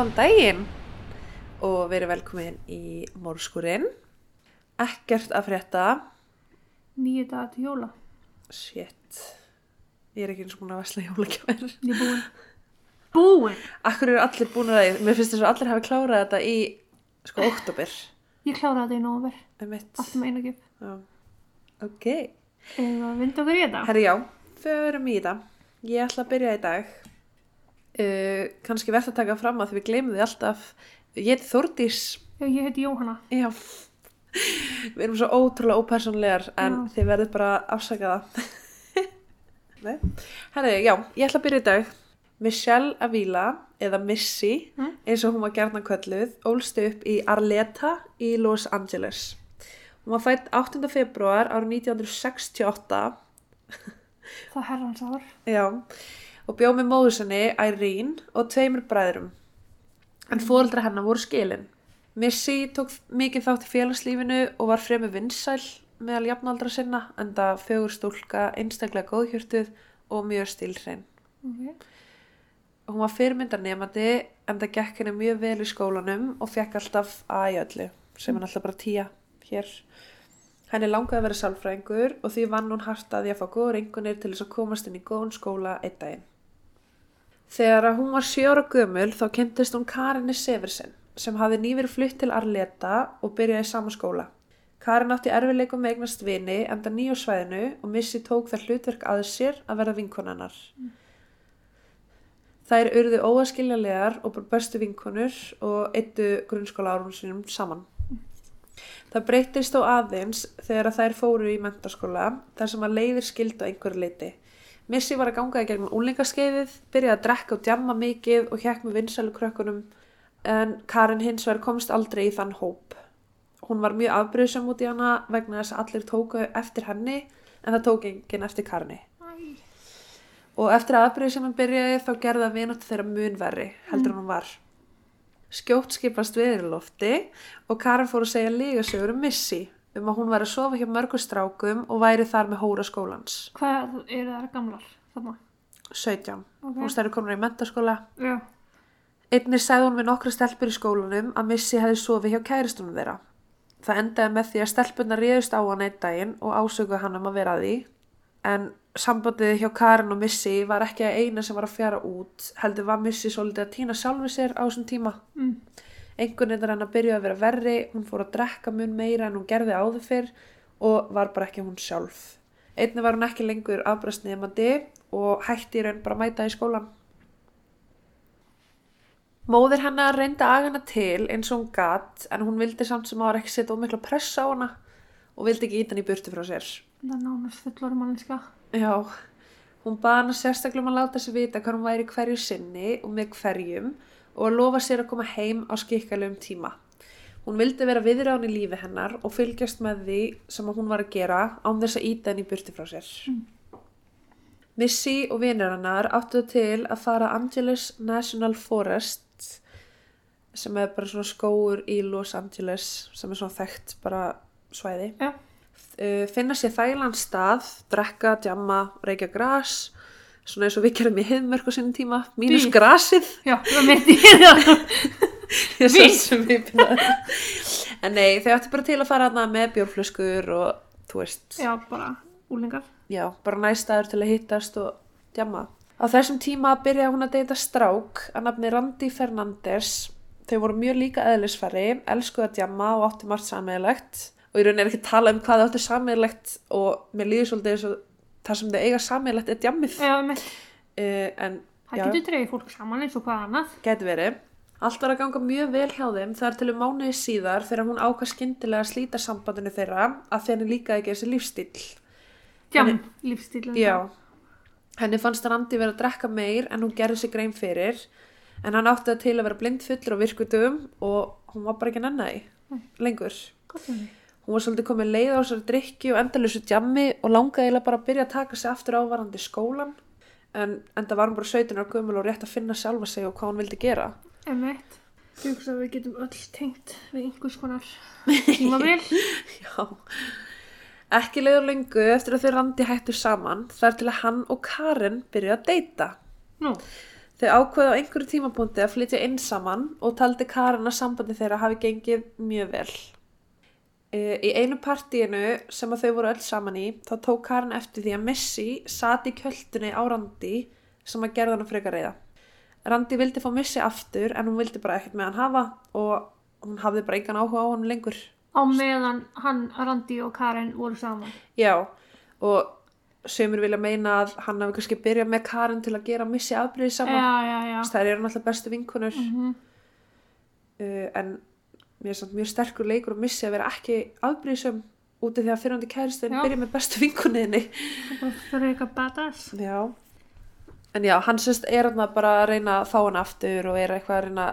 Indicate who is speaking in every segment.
Speaker 1: Góðan daginn og verið velkomin í mórskurinn. Ekkert að frétta.
Speaker 2: Nýju dagar til jóla.
Speaker 1: Shit. Ég er ekki eins og búin að vesla jólagjafir.
Speaker 2: Ég er búin. Búin?
Speaker 1: Akkur eru allir búin að það? Mér finnst þess að allir hafi klárað þetta í sko oktober.
Speaker 2: Ég kláraði þetta í nóver.
Speaker 1: Um mitt.
Speaker 2: Allt um einu gif.
Speaker 1: Já. Ok.
Speaker 2: Eða að vinda okkur í þetta?
Speaker 1: Herri já, förum í það. Ég ætla að byrja í dag. Uh, kannski verðt að taka fram að við glemum því alltaf. Ég heiti Þórdís.
Speaker 2: Já, ég heiti Jóhanna.
Speaker 1: Já. Við erum svo ótrúlega ópersonlegar en
Speaker 2: Já.
Speaker 1: þið verður bara að afsaka það. Nei. Herri, já, ég ætla að byrja í dag. Michelle Avila, eða Missy,
Speaker 2: Mm.
Speaker 1: eins og hún var gerðan kölluð, ólstu upp í Arleta í Los Angeles. Hún var fætt 8. februar árið 1968,
Speaker 2: Það er herrans ár.
Speaker 1: já, og bjóð með móður sinni, Irene, og tveimur bræðrum. En fóreldra hennar voru skilin. Missy tók mikið þátt í félagslífinu og var fremur vinsæl meðal jafnaldra sinna, en það fögur stúlka, einstaklega góðhjörtuð og mjög stílhrein.
Speaker 2: Ok.
Speaker 1: Hún var fyrirmyndar nefandi en það gekk henni mjög vel í skólanum og fekk alltaf að í öllu, sem er alltaf bara tíja hér. Henni langaði að vera sálfræðingur og því vann hún hart að fá góður einhvernir til þess að komast inn í góðun skóla einn daginn. Þegar hún var sjóra gömul þá kynntist hún Karinni Seversen sem hafði nýverið flutt til Arleta og byrjaði sama skóla. Karin átti erfileikum með eignast vini enda nýjó svæðinu og Missy tók það hlutverk að sér að verða vinkonannar. Þær urðu óaskiljanlegar og bestu vinkonur og eittu grunnskóla árum sínum saman. Það breytist þó aðeins þegar þær fóru í mentaskóla þar sem að leiðir skildu að einhverju leiti. Missy var að ganga í gegnum úlingaskeiðið, byrjaði að drekka og djamma mikið og hjekk með vinsælu krökkunum en Karin hins vegar komst aldrei í þann hóp. Hún var mjög afbrýðsam út í hana vegna þess að allir tóku eftir henni en það tók enginn eftir Karinni. Og eftir að hann byrjaði þá gerði það vinat þeirra munverri heldur en hún var. Skjótt skipast viður í lofti og Karin fór að segja lígasögur um Missy um að hún væri að sofa hjá mörgum strákum og væri þar með hóra skólans.
Speaker 2: Hvað eru það gamlar þarna?
Speaker 1: 17.
Speaker 2: Ok.
Speaker 1: Hún stærri komin í mentaskóla.
Speaker 2: Já.
Speaker 1: Einnig sagði hún við nokkra stelpur í skólanum að Missy hefði sofið hjá kæristunum þeirra. Það endaði með því að stelpurna réðust á hann einn daginn og ásökuðu hann um að vera að því. En sambandið hjá Karin og Missy var ekki að eina sem var að fjara út. Heldur var Missy svolítið að týna sjálfi sér á þessum tíma.
Speaker 2: Mm.
Speaker 1: Einhvern veginn hann að byrja að vera verri, hún fór að drekka mun meira en hún gerði áður fyrr og var bara ekki hún sjálf. Einnig var hún ekki lengur afbrastnefandi og hætti í raun bara að mæta í skólan. Móðir hennar reyndi að hana til eins og hún gatt en hún vildi samt sem ára ekki setja ómikla press á hana og vildi ekki íta hann í burtu frá sér.
Speaker 2: Það er nánast fullor manniska.
Speaker 1: Já, hún baði hana sérstaklega um að láta sig vita hvað hún væri hverju sinni og með hverjum og lofa sér að koma heim á skikkalegum tíma. Hún vildi vera viðra í lífi hennar og fylgjast með því sem hún var að gera án þess að íta henni burti frá sér. Missy og vinur hennar áttu það til að fara Angeles National Forest sem er bara svona skóur í Los Angeles sem er svona þekkt bara svæði
Speaker 2: Já.
Speaker 1: uh, finna sér þægilegan stað, drekka, djamma, reykja gras, svona eins og við gerum í heiðmörk á sinni tíma, mínus
Speaker 2: Bí.
Speaker 1: grasið.
Speaker 2: Já, það í það.
Speaker 1: Ég sá sem við. En nei, þau ættu bara til að fara hana með bjórflöskur og þú veist,
Speaker 2: Já, bara úlingar.
Speaker 1: já, bara næstaður til að hittast og djamma. Á þessum tíma byrjaði hún að deyta strák að nafni Randi Fernandes. Þau voru mjög líka eðlisfæri, elskuðu að djamma og áttu margt sammeðilegt. Og í rauninni er ekki að tala um hvað þau áttu sammeðilegt og mér líður svolítið eins og það sem þau eiga sammeðilegt er djammið. Uh, en
Speaker 2: Það
Speaker 1: já,
Speaker 2: getur dreigið fólk saman eins og hvað annað.
Speaker 1: geti verið. Allt var að ganga mjög vel hjá þeim þar til um mánuði síðar þegar hún ákvað skyndilega að slíta sambandinu þeirra að þeirni líkaði ekki þessi lífstíl.
Speaker 2: Jam,
Speaker 1: Henni-
Speaker 2: lífstílinn.
Speaker 1: Já, henni fannst Randi vera að drekka meir en hún gerði sig grein fyrir en hann átti það til að vera blindfullur á virkudum og hún var bara ekki nenni lengur.
Speaker 2: Með því.
Speaker 1: Hún var svolítið komið leið á þessari drikki og endalösu djammi og langaði bara að byrja að taka sig aftur ávarandi skólan en enda var hún bara 17 ára gömul og rétt að finna sjálfa sig og hvað hún vildi gera.
Speaker 2: Emmett. Ég hugsa að við getum öll tengt við einhvers konar tímabil.
Speaker 1: Já. Ekki leiður lengu eftir að þau randi hættu saman þar til að hann og Karen byrjuði að deyta.
Speaker 2: Nú,
Speaker 1: Þau ákveðu á einhverju tímapunkti að flytja inn saman og taldi Karen að sambandi þeirra hafi gengið mjög vel. Eh, Í einu partíinu sem að þau voru öll saman í, þá tók Karen eftir því að Missy sati í kjöldunni á Randi sem að gerða hann frekar reyða. Randi vildi fá Missy aftur en hún vildi bara ekkert með hann hafa og hún hafði bara engan áhuga á hann lengur.
Speaker 2: Á meðan hann, Randi og Karen voru saman.
Speaker 1: Já, og sömur vilja meina að hann hafi kannski byrjað með Karen til að gera Missy afbrýðið saman.
Speaker 2: Já, já, já.
Speaker 1: Það eru náttúrulega bestu vinkunur
Speaker 2: Mhm.
Speaker 1: uh, en mér er samt mjög sterkur leikur að Missy að vera ekki afbrýðisum úti að fyrrandi kæristin byrja með bestu vinkunniðinni.
Speaker 2: Bara fyrir eitthvað badass.
Speaker 1: Já. En já, hann sérst er bara að reyna að fá hann aftur og er eitthvað að reyna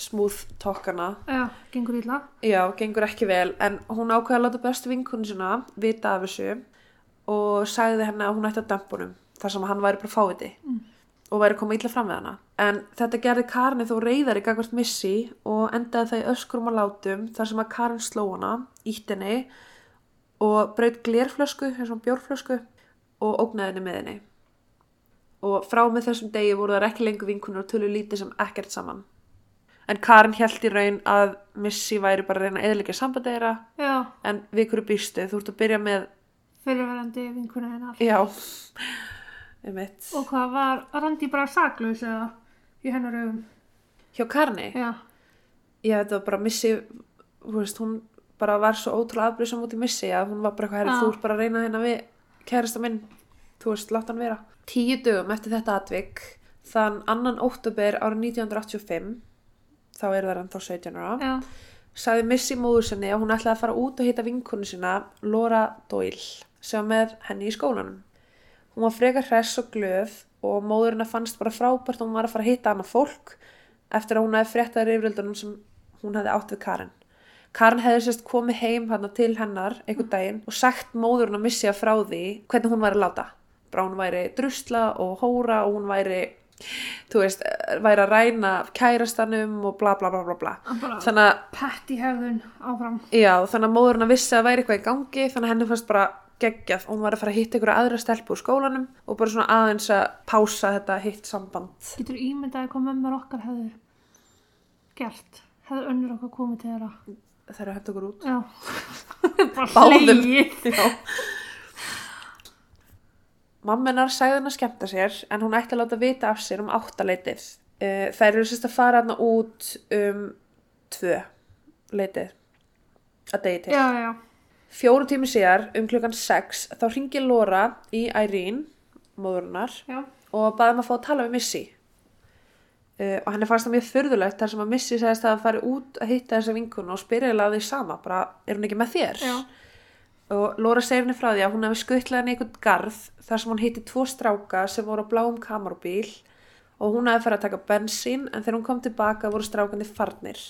Speaker 1: smúð tokkana.
Speaker 2: Já, gengur illa.
Speaker 1: Já, gengur ekki vel, en hún ákveða að láta bestu vinkunni sinna vita af þessu og sagði henni að hún ætti að dömpa honum þar sem hann væri bara fáviti
Speaker 2: Mm.
Speaker 1: Og væri að koma illa fram við hana. En þetta gerði Karin þó reyðari gagvart missi og endaði það í öskrum og látum þar sem að Karin sló hana, ítt henni og braut glerflösku, eins og bjórflösku og ógnaði henni með henni. Og frá með þessum degi voru þar ekki lengur vinkunur og tölu lítið sem ekkert saman. En Karin held í raun að Missy væri bara að reyna að eðlika sambandi þeirra
Speaker 2: Já,
Speaker 1: en við hverju býstu, þú ert að byrja með
Speaker 2: fyrirverandi vinkuna hennar.
Speaker 1: já, um mitt
Speaker 2: Og hvað var Randi bara saklaus eða? Í hennar augum?
Speaker 1: hjá Karni,
Speaker 2: Já,
Speaker 1: ég þetta var bara Missy, þú veist, hún bara var svo ótrúlega afbrýðsam út í Missy að hún var bara eitthvað, herri,
Speaker 2: Já.
Speaker 1: þú ert bara að reyna hérna við kærasta minn, þú veist, látt hann vera. Tíu dögum eftir þetta atvik þann annan óttubur árið 1985 þá er það ennþá 17 ára sagði Missy móður sinni að hún ætlaði að fara út og hitta vinkonu sína Laura Doyle sem með henni í skólanum. Hún var frekar hress og glöð og móðurina fannst bara frábært að hún var að fara að hitta annað fólk eftir að hún hefði fréttaði rifrildunum sem hún hefði átt við Karen. Karen hefði sérst komið heim hana til hennar einhvern daginn og sagt móðurinn að Missy að frá því hvernig hún væri að láta. Bara hún væri drusla og hóra og hún væri, þú veist, væri að ræna kærastanum og bla bla bla bla bla. Þannig að
Speaker 2: pett í hefðun áfram.
Speaker 1: Já, þannig að móðurinn að vissi að væri eitthvað í gangi þannig að henni fannst bara geggjað og hún var að fara að hitta einhverja aðra stelpu úr skólanum og bara svona aðeins að pása þetta hitt samband.
Speaker 2: Getur ímyndaði hvað mömmur okkar hefðu gert? Hefðu önnur okkar komið til þeirra?
Speaker 1: Það er að hætta okkur út.
Speaker 2: Já. bara.
Speaker 1: Já. Mammenar sagði henni að skemmta sér en hún ætti að láta vita af sér um áttaleitið. Uh, þær eru sérst að fara hann út um tvö leitið að degi til.
Speaker 2: Já, já,
Speaker 1: Fjóru tími síðar um klukkan sex þá ringi Laura í Irene, móðurinnar,
Speaker 2: já.
Speaker 1: og baði um að fá að tala við Missy uh, og henni fannst það mjög furðulegt þar sem að Missy sagðist að fara út að hitta þessa vinkunu og spyrja eiginlega að því sama bara, er hún ekki með þér?
Speaker 2: Já.
Speaker 1: og Laura segir henni frá því að hún hefði skuttlað henni einhvern garð þar sem hún hitti tvo stráka sem voru á bláum kamarubíl og hún hefði farið að taka bensín en þegar hún kom tilbaka voru strákandi farnir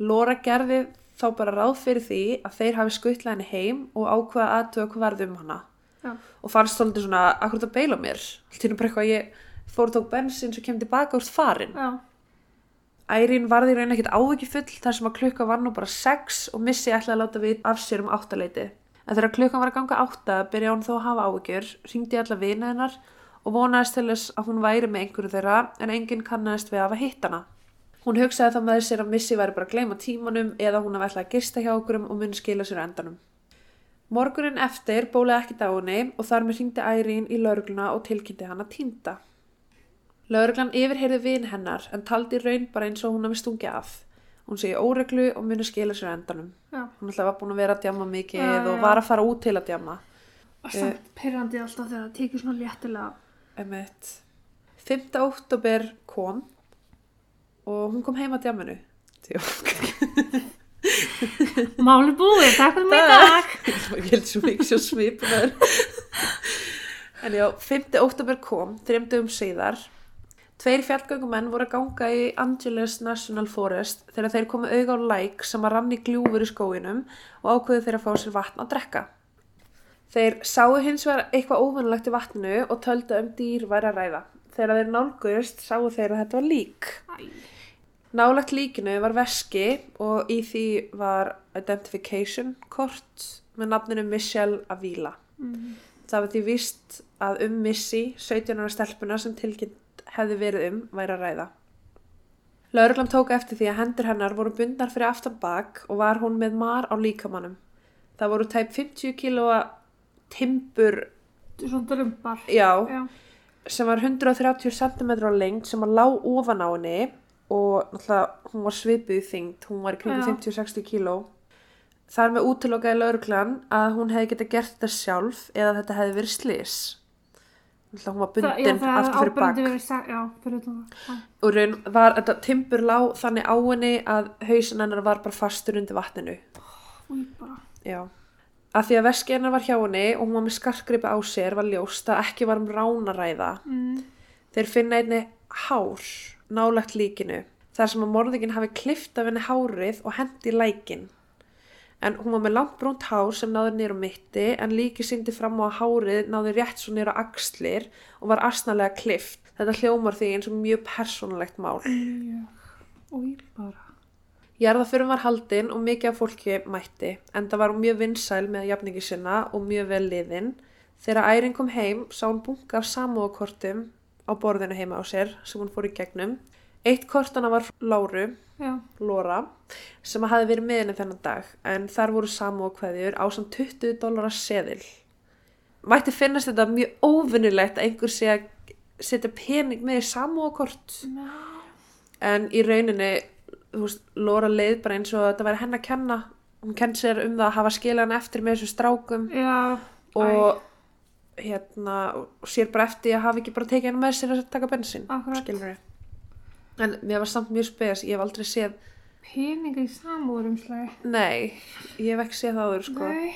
Speaker 1: Laura gerði þá bara ráð fyrir því að þeir hafi skuttlað henni heim og ákveða aðtöða hvað varði um hana.
Speaker 2: Já.
Speaker 1: og fannst svolítið svona, akkur það beila mér? Í nú bara eitthvað ég fór og tók bensin sem kemur tilbaka úr farin
Speaker 2: Já,
Speaker 1: Ærín varði raun ekkert ávikið full þar sem að klukka var nú bara 6 og Missy ætlaði að láta við af sér um áttaleiti. En þegar klukkan var að ganga átta byrjaði hún þó að hafa ávikjur ringdi alla vina hennar og vonaðist til þess að hún væri með einhverju þeirra en enginn kannast við að hafa hitt hana Hún hugsaði þá með sér að Missy væri bara að gleyma tímanum eða hún hafi ætlaði að gista hjá okkurum og muni skila sér endanum. Morgunin eftir bólaði ekki dáinni og þar með hringdi Ærín í laurugluna og tilkynnti hana týnda. Lauruglan yfirheyrði vin hennar en taldi raun bara eins og hún hafi stungið af. Hún segi óreglu og muni skila sér endanum.
Speaker 2: já.
Speaker 1: Hún alltaf var búin að vera að djama mikið
Speaker 2: Já,
Speaker 1: og
Speaker 2: já.
Speaker 1: var að fara út til að djama.
Speaker 2: Og samt pyrrandi alltaf þegar það tekið svona léttilega.
Speaker 1: Emmett. 5. óttúber kom og hún kom heim að djaminu. Tjók.
Speaker 2: Máli búið, takk fyrir mig dag.
Speaker 1: Ég held svo mikið svo svipunar. en já, 5. óttúber kom, þreymdugum síðar. Tveir fjallgöngumenn voru að ganga í Angeles National Forest þegar þeir komu auga á læk sem að rann í gljúfur í skóinum og ákveðu þeir að fá sér vatn að drekka. Þeir sáu hins vegar eitthvað óvennlegt í vatninu og töldu um dýr væri að ræða. Þegar þeir nálguðust sáu þeir að þetta var lík.
Speaker 2: Æ,
Speaker 1: Nálagt líkinu var veski og í því var identification kort með nafninu Michelle Avila.
Speaker 2: mm.
Speaker 1: Það var því víst að um Missy, 17 ára stelpuna sem tilkynnt hefði verið um væri að ræða. Lauruglan tók eftir því að hendur hennar voru bundnar fyrir aftan bak og var hún með mar á líkamannum. Það voru tæp 50 kílóa timbur, já,
Speaker 2: Já.
Speaker 1: sem var 130 cm lengt sem var lág ofan á henni og náttúrulega hún var svipuð í þyngd, hún var í kringum
Speaker 2: Já.
Speaker 1: 50-60 kíló. Þar með útilokaði lauruglan að hún hefði getað gert þetta sjálf eða þetta hefði verið slis. Náttúrulega hún var bundin aftur fyrir bak.
Speaker 2: áberandi verið sa- Já.
Speaker 1: Og raun var þetta timbur lág þannig á henni að hausin hennar var bara fastur undir vatninu.
Speaker 2: Bara.
Speaker 1: Já. Að því að veski hennar var hjá henni og hún var með skarkgripi á sér var ljóst að ekki var um ránaræða.
Speaker 2: Mm.
Speaker 1: Þeir finna einni hár nálagt líkinu þar sem að morðingin hafi klift af henni hárið og hendi lækin. En hún var með langt brúnt hár sem náði nýr á mitti en líki syndi fram á að hárið náði rétt svo nýr á axlir og var asnalega klift. Þetta hljómar því eins og mjög persónulegt mál. Jarðaförum var haldin og mikið af fólki mætti en það var mjög vinsæl með jafningi sinna og mjög vel liðin. Þegar æring kom heim sá hún bunga af samúakortum á borðinu heima á sér sem hún fór í gegnum. Eitt kortana var Láru,
Speaker 2: Já.
Speaker 1: Lóra, sem hafi verið með henni þennan dag en þar voru samúakveðjur á samt 20 dólarar seðil. Mætti finnast þetta mjög óvinnilegt að einhver sé að setja pening með í samúakort
Speaker 2: Já.
Speaker 1: en í rauninni veist, Lóra leið bara eins og þetta væri henn að kenna hún kennt sér um það að hafa skilað hann eftir með þessu strákum
Speaker 2: Já.
Speaker 1: og hérna sér bara eftir að hafa ekki bara tekið hann með sér að taka bensin skilur en mér var samt mjög spes ég hef aldrei séð,
Speaker 2: Peninga í samúrumslægi.
Speaker 1: nei ég hef ekki séð það áður sko
Speaker 2: Nei.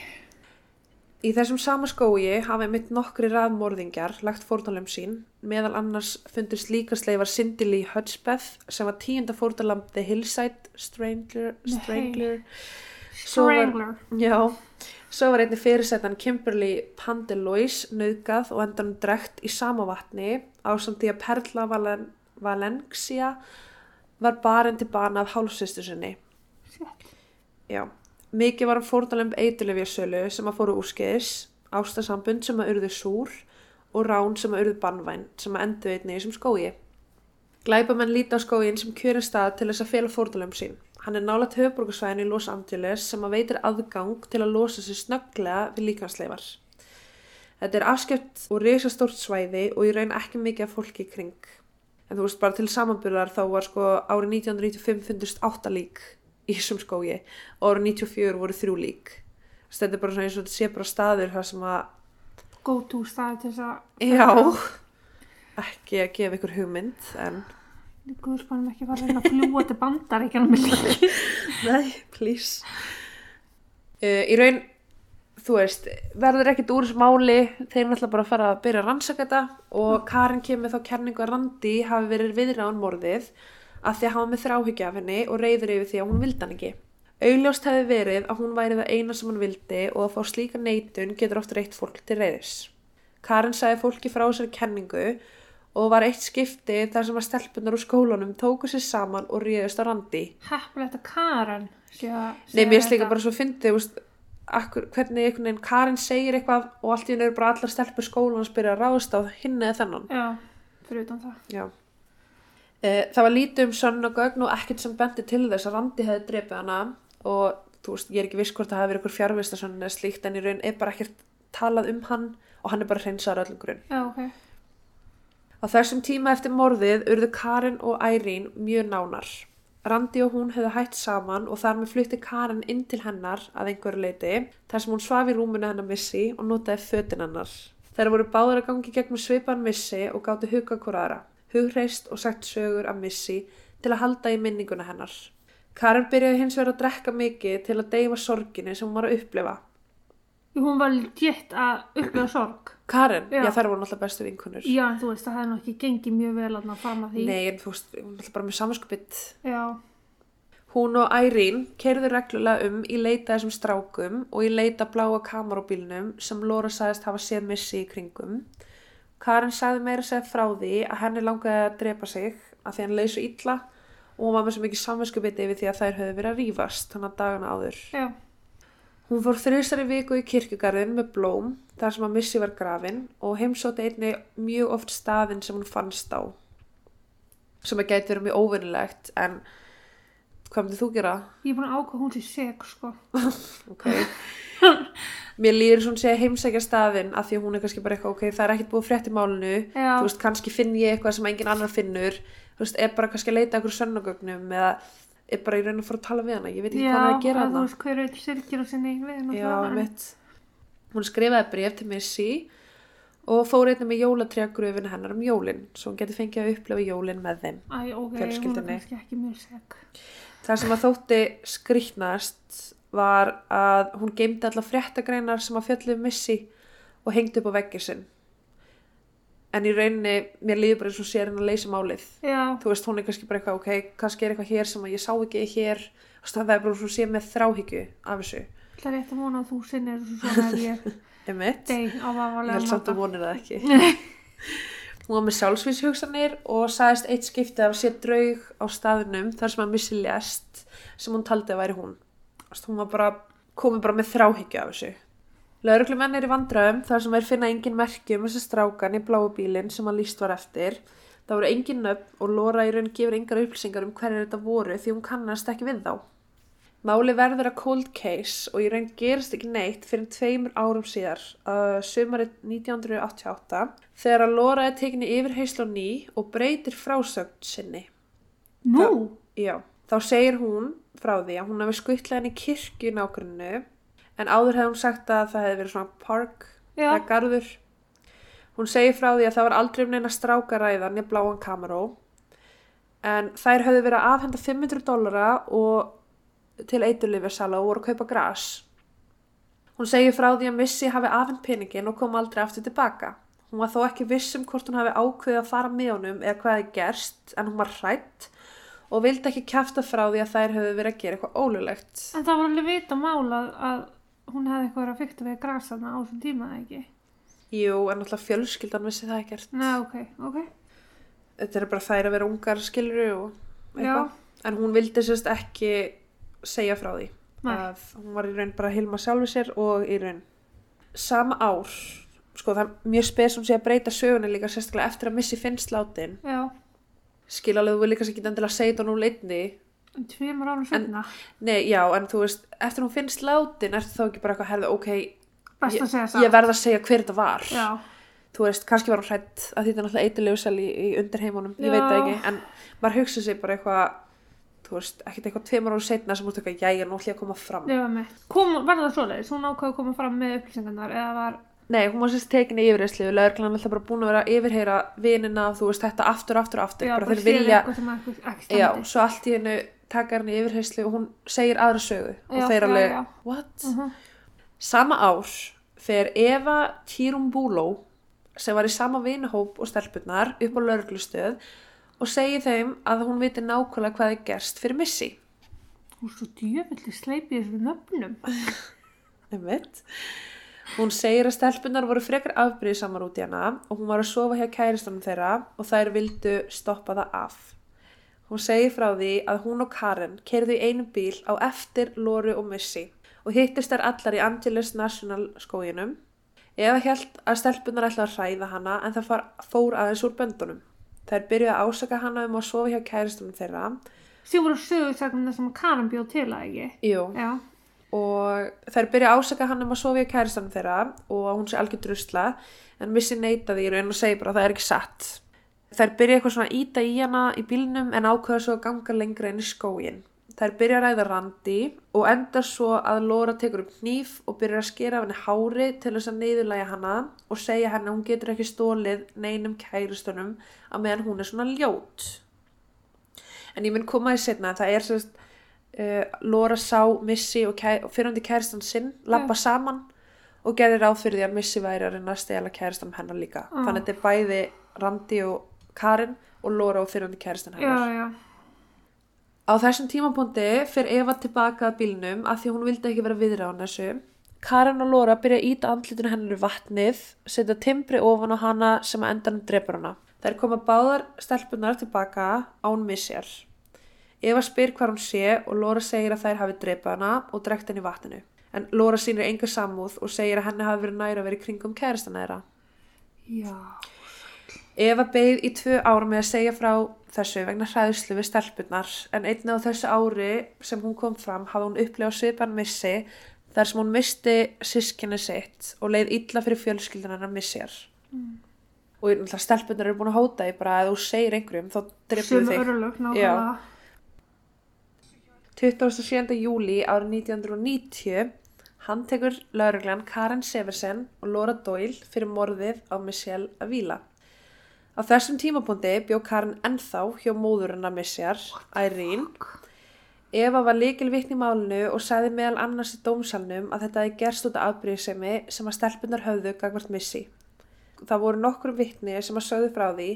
Speaker 1: Í þessum sama skói hafa mitt nokkri raðmorðingjar lagt fórnalum sín, meðal annars fundist líkasleifar Cindy Lee Hudspeth sem var tíunda fórnalamb The Hillside Strangler,
Speaker 2: Nei.
Speaker 1: Strangler. Svo var-
Speaker 2: Strangler.
Speaker 1: Já, svo var einnig fyrirsættan Kimberly Pandelois nauðgað og endanum drekt í sama vatni á samt því að Perla Valen Valencia var barinn til bana af hálfsýstu sinni. Já, mikið var um fórnalömb eiturlefjasölu sem að fóru úrskeiðis, ástasambund sem að urðu súr og rán sem að urðu bannvæn sem að endu einnig sem skói. Glæpamenn líta á skógin sem kjörin stað til þess að fela fórnalömb sín. Hann er nálat höfuborgarsvæðin í Los Angeles sem að veitir aðgang til að losa sig snögglega við líkansleifar. Þetta er afskjöpt og risastórt svæði og í raun ekki mikið af fólki í kring. En þú veist bara til samanburðar þá var sko árið 1995 fundust átta lík í þessum skógi og árið 94 voru þrjú lík. Þess, að Þetta er bara svona eins og þetta sé bara staður þar sem að,
Speaker 2: Go to staði til þess að...
Speaker 1: já, ekki að gefa ykkur hugmynd en
Speaker 2: Guðspannum ekki fara að að fljúa til bandar ekki alveg líki.
Speaker 1: Nei, please. Uh, í raun, þú veist, verður ekkert úr þessu máli, þeir náttúrulega bara að fara að byrja að rannsaka þetta og Karin kemur þá kenningu að Randi hafi verið viðrán morðið að því að hafa með þráhyggja af henni og reyður yfir því að hún vildi hann ekki. Augljóst hefði verið að hún væri það eina sem hann vildi og að fá slíka neitun getur oft reitt fólk til reyðis. Karin sagði fólki frá þessari kenningu og var eitt skipti þar sem að stelpunar úr skólanum tóku sér saman og ríðust á Randi.
Speaker 2: Heppilegt að að...
Speaker 1: Nei, mér líka bara svo veist, akkur, hvernig einhvern veginn Karin segir eitthvað og allt í henni eru bara allar stelpur skólan að spyrja að ráðast á hinn eða þennan.
Speaker 2: Já, fyrir utan það.
Speaker 1: Já. E, það var lítið um sönn og gögn og ekkert sem bendi til þess að Randi hefði drepið hana og þú veist, ég er ekki viss hvort það hefði verið eitthvað fjárvistasönn eða slíkt en í raun er bara ekkert talað um hann og hann er bara hreinsaður öllum grunn.
Speaker 2: Já, ok.
Speaker 1: Á þessum tíma eftir morðið urðu Karin og Ærín mjög nánar. Randi og hún hefðu hætt saman og þar með flutti Karin inn til hennar að einhverju leiti þar sem hún svaf í rúmunu hennar missi og notaði fötin hennar. Þeir voru báður að gangi gegnum svipan missi og gáttu hugga hvora aðra, hugreist og sagt sögur af missi til að halda í minninguna hennar. Karin byrjaði hins vegar að drekka mikið til að deyfa sorginni sem hún var að upplifa.
Speaker 2: Hún var létt að upplifa sorg.
Speaker 1: Karin, já,
Speaker 2: Já.
Speaker 1: þær voru náttúrulega bestu vinkunur.
Speaker 2: Já, en þú veist, það hefði nú ekki gengið mjög vel að fram að því.
Speaker 1: Nei, en þú veist, hún er náttúrulega bara með samanskupið.
Speaker 2: Já,
Speaker 1: Hún og Ærín kerðu reglulega um í leita þessum strákum og í leita bláa kamerabílnum sem Lóra sagðist hafa séð missi í kringum. Karin sagði meira að segja frá því að henni langaði að drepa sig að því hann leið svo illa og hún var með svo mikið samvinskupiti yfir því að þær höfðu verið að rífast þannig að dagana áður.
Speaker 2: já,
Speaker 1: Hún fór þrjusari viku í kirkjugarðin með blóm þar sem að missi var grafin og heimsóti einni mjög oft staðin sem hún fannst á. sem að gæti verið mjög óvinnilegt en hvað myndir þú gera?
Speaker 2: Ég er búin að ákvæða hún sér seg, sko.
Speaker 1: ok mér líður svona sé heimsækja staðinn af því að hún er kannski bara eitthvað ok, það er ekkert búið frétt í málinu
Speaker 2: Já.
Speaker 1: þú veist, kannski finn ég eitthvað sem engin annar finnur þú veist, er bara kannski að leita okkur sönnagögnum eða er bara í raun að fara að tala við hana. Ég veit ekki
Speaker 2: Já,
Speaker 1: hvað hann er að gera
Speaker 2: að þú
Speaker 1: hana
Speaker 2: veist, hver veit sirkir á sinni við,
Speaker 1: já, mitt hún skrifaði bref til Missy og fór einnig með jólatrjágröfin hennar um jólin svo hún geti fengið að upplefa jólin með þeim
Speaker 2: Æ, ok, hún er kannski ekki mjög seg.
Speaker 1: Það sem að þótti skrýtnast var að hún geymdi alla fréttagreinar sem að fjallu um Missy og hengdi upp á veggir sinn. En í rauninni, mér líður bara eins og sér henn að leysa málið.
Speaker 2: Já,
Speaker 1: Þú veist, hún er kannski bara eitthvað, ok, kannski er eitthvað hér sem að ég sá ekki hér. Það er bara svo sé með þráhyggju af þessu.
Speaker 2: það er rétt að vona að þú sinnir svona ef ég
Speaker 1: Emitt,
Speaker 2: deg á
Speaker 1: ég
Speaker 2: vafalega
Speaker 1: held samt að vonir það ekki. Hún var með sjálfsvíshugsanir og sagðist eitt skipti af sér draug á staðnum þar sem að Missy lést sem hún taldi að væri hún. Hún var bara, komið bara með þráhyggju af þessu. Lauruglumenn er í vandræðum þar sem þeir finna engin merki um þessi strákan í bláu bílinn sem að líst var eftir. Það voru engin nöfn og Laura í raun gefur engar upplýsingar um hverju þetta voru því hún kannast ekki við þá. Máli verður að cold case og í raun gerist ekki neitt fyrir tveimur árum síðar, uh, sumarið 1988, þegar að Laura er tekinni yfir heislu á ný og breytir frásögn sinni.
Speaker 2: Nú,
Speaker 1: Já, þá segir hún frá því að hún hafi skuttlega henni kirkju í nágrunnu en áður hefði hún sagt að það hefði verið svona park
Speaker 2: já,
Speaker 1: eða garður. Hún segir frá því að það var aldrei um neina strákaræðan í bláan kameró en þær höfðu verið að afhenda 500 dollara og til eiturlifjarsala og voru að kaupa gras. Hún segir frá því að Missy hafi afhend peningin og kom aldrei aftur tilbaka. Hún var þó ekki viss um hvort hún hafi ákveðið að fara með honum eða hvað hefði gerst en hún var hrætt og vildi ekki kjafta frá því að þær höfðu verið að gera eitthvað ólulegt.
Speaker 2: en það var alveg vita mála að hún hefði eitthvað verið að fykta við grasana á þessum tíma, eða ekki?
Speaker 1: Jú, en alltaf fjölskyldan vissi það ekkert.
Speaker 2: Nei, ok, ok.
Speaker 1: Þetta er bara þær að vera ungar skiluru og eitthvað.
Speaker 2: Já.
Speaker 1: En hún vildi sérst ekki segja frá því.
Speaker 2: Nei.
Speaker 1: Að hún var í raun bara að hilma sjálfu sér og í raun. Sama ár, sko það er mjög spes sem sé að breyta sögunni líka sérstaklega eftir að missi finnst látin.
Speaker 2: Já,
Speaker 1: Skil alveg þú vil líka sér ekki endilega segja þetta nú leitni.
Speaker 2: Tveimur árum setna.
Speaker 1: Nei, já, en þú veist, eftir hún finnst látin ertu þá ekki bara eitthvað herðu, ok, ég,
Speaker 2: það.
Speaker 1: ég verð að segja hver þetta var.
Speaker 2: Já,
Speaker 1: þú veist, kannski var hún hrætt að þetta er náttúrulega eitilegu í, í undirheimunum, ég
Speaker 2: Já.
Speaker 1: veit það ekki, en maður hugsa sig bara eitthvað, þú veist, ekkert eitthvað tveimur ára setna sem þú veist eitthvað, jæja, nú ætlum ég að koma fram.
Speaker 2: ég var með. Kom, var það svoleiðis? Hún ákvaði að koma fram með upplýsingarnar eða var...
Speaker 1: Nei, hún var sérst tekin í yfirreyslu, lögreglan alltaf bara búin að vera að yfirheyra vinina, þú veist, þetta aftur, aftur, aftur, bara þeir vilja,
Speaker 2: eitthvað ekki
Speaker 1: já, svo allt í hennu taka henni í yfirreyslu og hún segir aðra sögu og
Speaker 2: Já,
Speaker 1: þeir alveg, what?
Speaker 2: Uh
Speaker 1: Sama ár fer Eva Tirumbúló sem var í sama vinahóp og stelpunnar upp á lauruglustöð og segir þeim að hún viti nákvæmlega hvað er gerst fyrir missi.
Speaker 2: Hún svo djöfulli sleipið þessum nöfnum.
Speaker 1: Einmitt. Hún segir að stelpunnar voru frekar afbríðsamar út í hana og hún var að sofa hjá kæristanum þeirra og þær vildu stoppa það af. Hún segir frá því að hún og Karen kerðu í einu bíl á eftir Lóru og Missy og hittist þær allar í Angeles National skóginum. Eva held að stelpunnar ætla að hræða hana en það fór aðeins úr böndunum. Þær byrjuði að ásaka hana um að sofa hjá kæristanum þeirra.
Speaker 2: Sér voru sögursagnir sem Karin bjóð til að ekki.
Speaker 1: Jú,
Speaker 2: Já,
Speaker 1: og þær byrja að ásaka hann um að sofa í kæristanum þeirra og að hún sé algjör drusla en missi neitaði í raun og segi bara að það er ekki satt. Þær byrja eitthvað svona íta í hana í bílnum en ákveða svo að ganga lengra inn í skógin. Þær byrja að ræða randi og enda svo að Lóra tekur upp hníf og byrja að skera af henni hári til þess að neyðulæja hana og segja henni að hún getur ekki stólið neinum kæristunum að meðan hún er svona ljót. En ég mun koma því setna að það er sérst uh, Lóra sá Missy og, og fyrrandi kæristan sinn labba saman og fyrir því að Missy væri að reyna að stela kæristan hennar líka.
Speaker 2: Ah.
Speaker 1: Þannig að þetta er bæði Randi og Karin og Lóra og fyrrandi kæristan
Speaker 2: já,
Speaker 1: hennar. Á þessum tímapunkti fyrir Eva tilbaka að bílnum að því hún vildi ekki vera viðra á þessu. Karin og Lóra byrja að íta andlutinu hennar í vatnið, setja timbri ofan á hana sem að endanum drepur hana. Þær koma báðar stelpunar tilbaka án missjar. Eva spyr hvað hún sé og Lóra segir að þær hafi drepað hana og drekt henni vatninu. En Lóra sýnir enga samúð og segir að henni hafi verið næra að vera í kringum kæristana þeirra.
Speaker 2: Já.
Speaker 1: Eva beið í tvö ár með að segja frá þessu vegna hræðslu við stelpunar en einnig á þessu ári sem hún kom fram hafði hún upplifað svipan missi þar sem hún misti sískinni sitt og leið illa fyrir fjölskyldunar að missjar.
Speaker 2: Mm.
Speaker 1: Og náttúrulega stelpunar eru búin að hóta því bara að þú segir einhverjum þá drefum
Speaker 2: Sem
Speaker 1: þig.
Speaker 2: örlög, nákvæmlega.
Speaker 1: 27. júli árið 1990 handtekur lauruglan Karen Seversen og Laura Doyle fyrir morðið á Michelle Avila. Á þessum tímapunkti bjó Karen ennþá hjá móðurinn að Michelle, Irene. Eva var líkil vitni í málinu og sagði meðal annars í dómsalnum að þetta hefði gerst út af afbríðisemi sem að stelpunar höfðu gagvart missi. Það voru nokkur vitni sem að sögðu frá því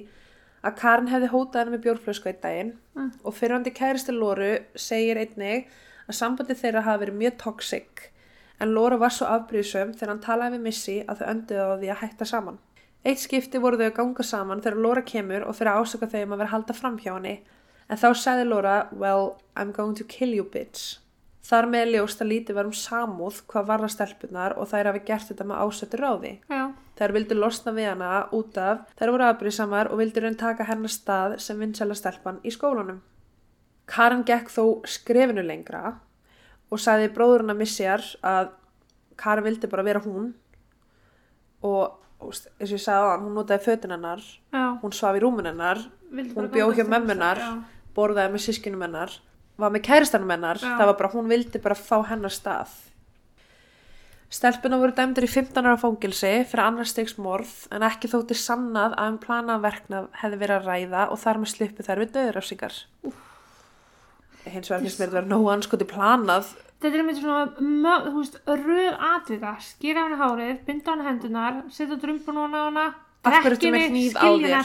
Speaker 1: að Karen hefði hótað henni með bjórflösku einn daginn
Speaker 2: Mm.
Speaker 1: og fyrrandi kæristi Lóru segir einnig að sambandi þeirra hafi verið mjög toxic en Lóra var svo afbríðsum þegar hann talaði við Missy að þau önduðu á því að hætta saman. Eitt skipti voru þau að ganga saman þegar Lóra kemur og fyrir að ásaka þau um að vera halda fram hjá henni en þá sagði Lóra, well, I'm going to kill you bitch. Þar með ljóst að lítið var um samúð hvað varða stelpunar og þær hafi gert þetta með ásettur ráði.
Speaker 2: Já,
Speaker 1: Þær vildu losna við hana út af, þær voru afbrísamar og vildu raun taka hennar stað sem vinsæla stelpan í skólanum. Karen gekk þó skrefinu lengra og sagði bróðurinn að missjar að Karen vildi bara vera hún og eins og ég sagði á hann, hún notaði
Speaker 2: já.
Speaker 1: hún svaf í
Speaker 2: Vildi
Speaker 1: hún
Speaker 2: bara
Speaker 1: bjó
Speaker 2: ganga
Speaker 1: hjá mömmunar, borðaði með sískinum hennar, var með kæristanum hennar, það var bara, hún vildi bara fá hennar stað. Stelpuna voru dæmdur í 15 ára fangilsi fyrir annars stegs morð en ekki þótti sannað að um planað verknað hefði verið að ræða og þar með sluppu þær við döðurafsingar. Hins vegar finnst mér þetta vera nógu anskoti planað.
Speaker 2: Þetta er einmitt svona, röð atvika, skýra hann hárið, binda hann hendunar, setja drumbun á
Speaker 1: hverju ertu með
Speaker 2: drekkinni,
Speaker 1: á
Speaker 2: skilja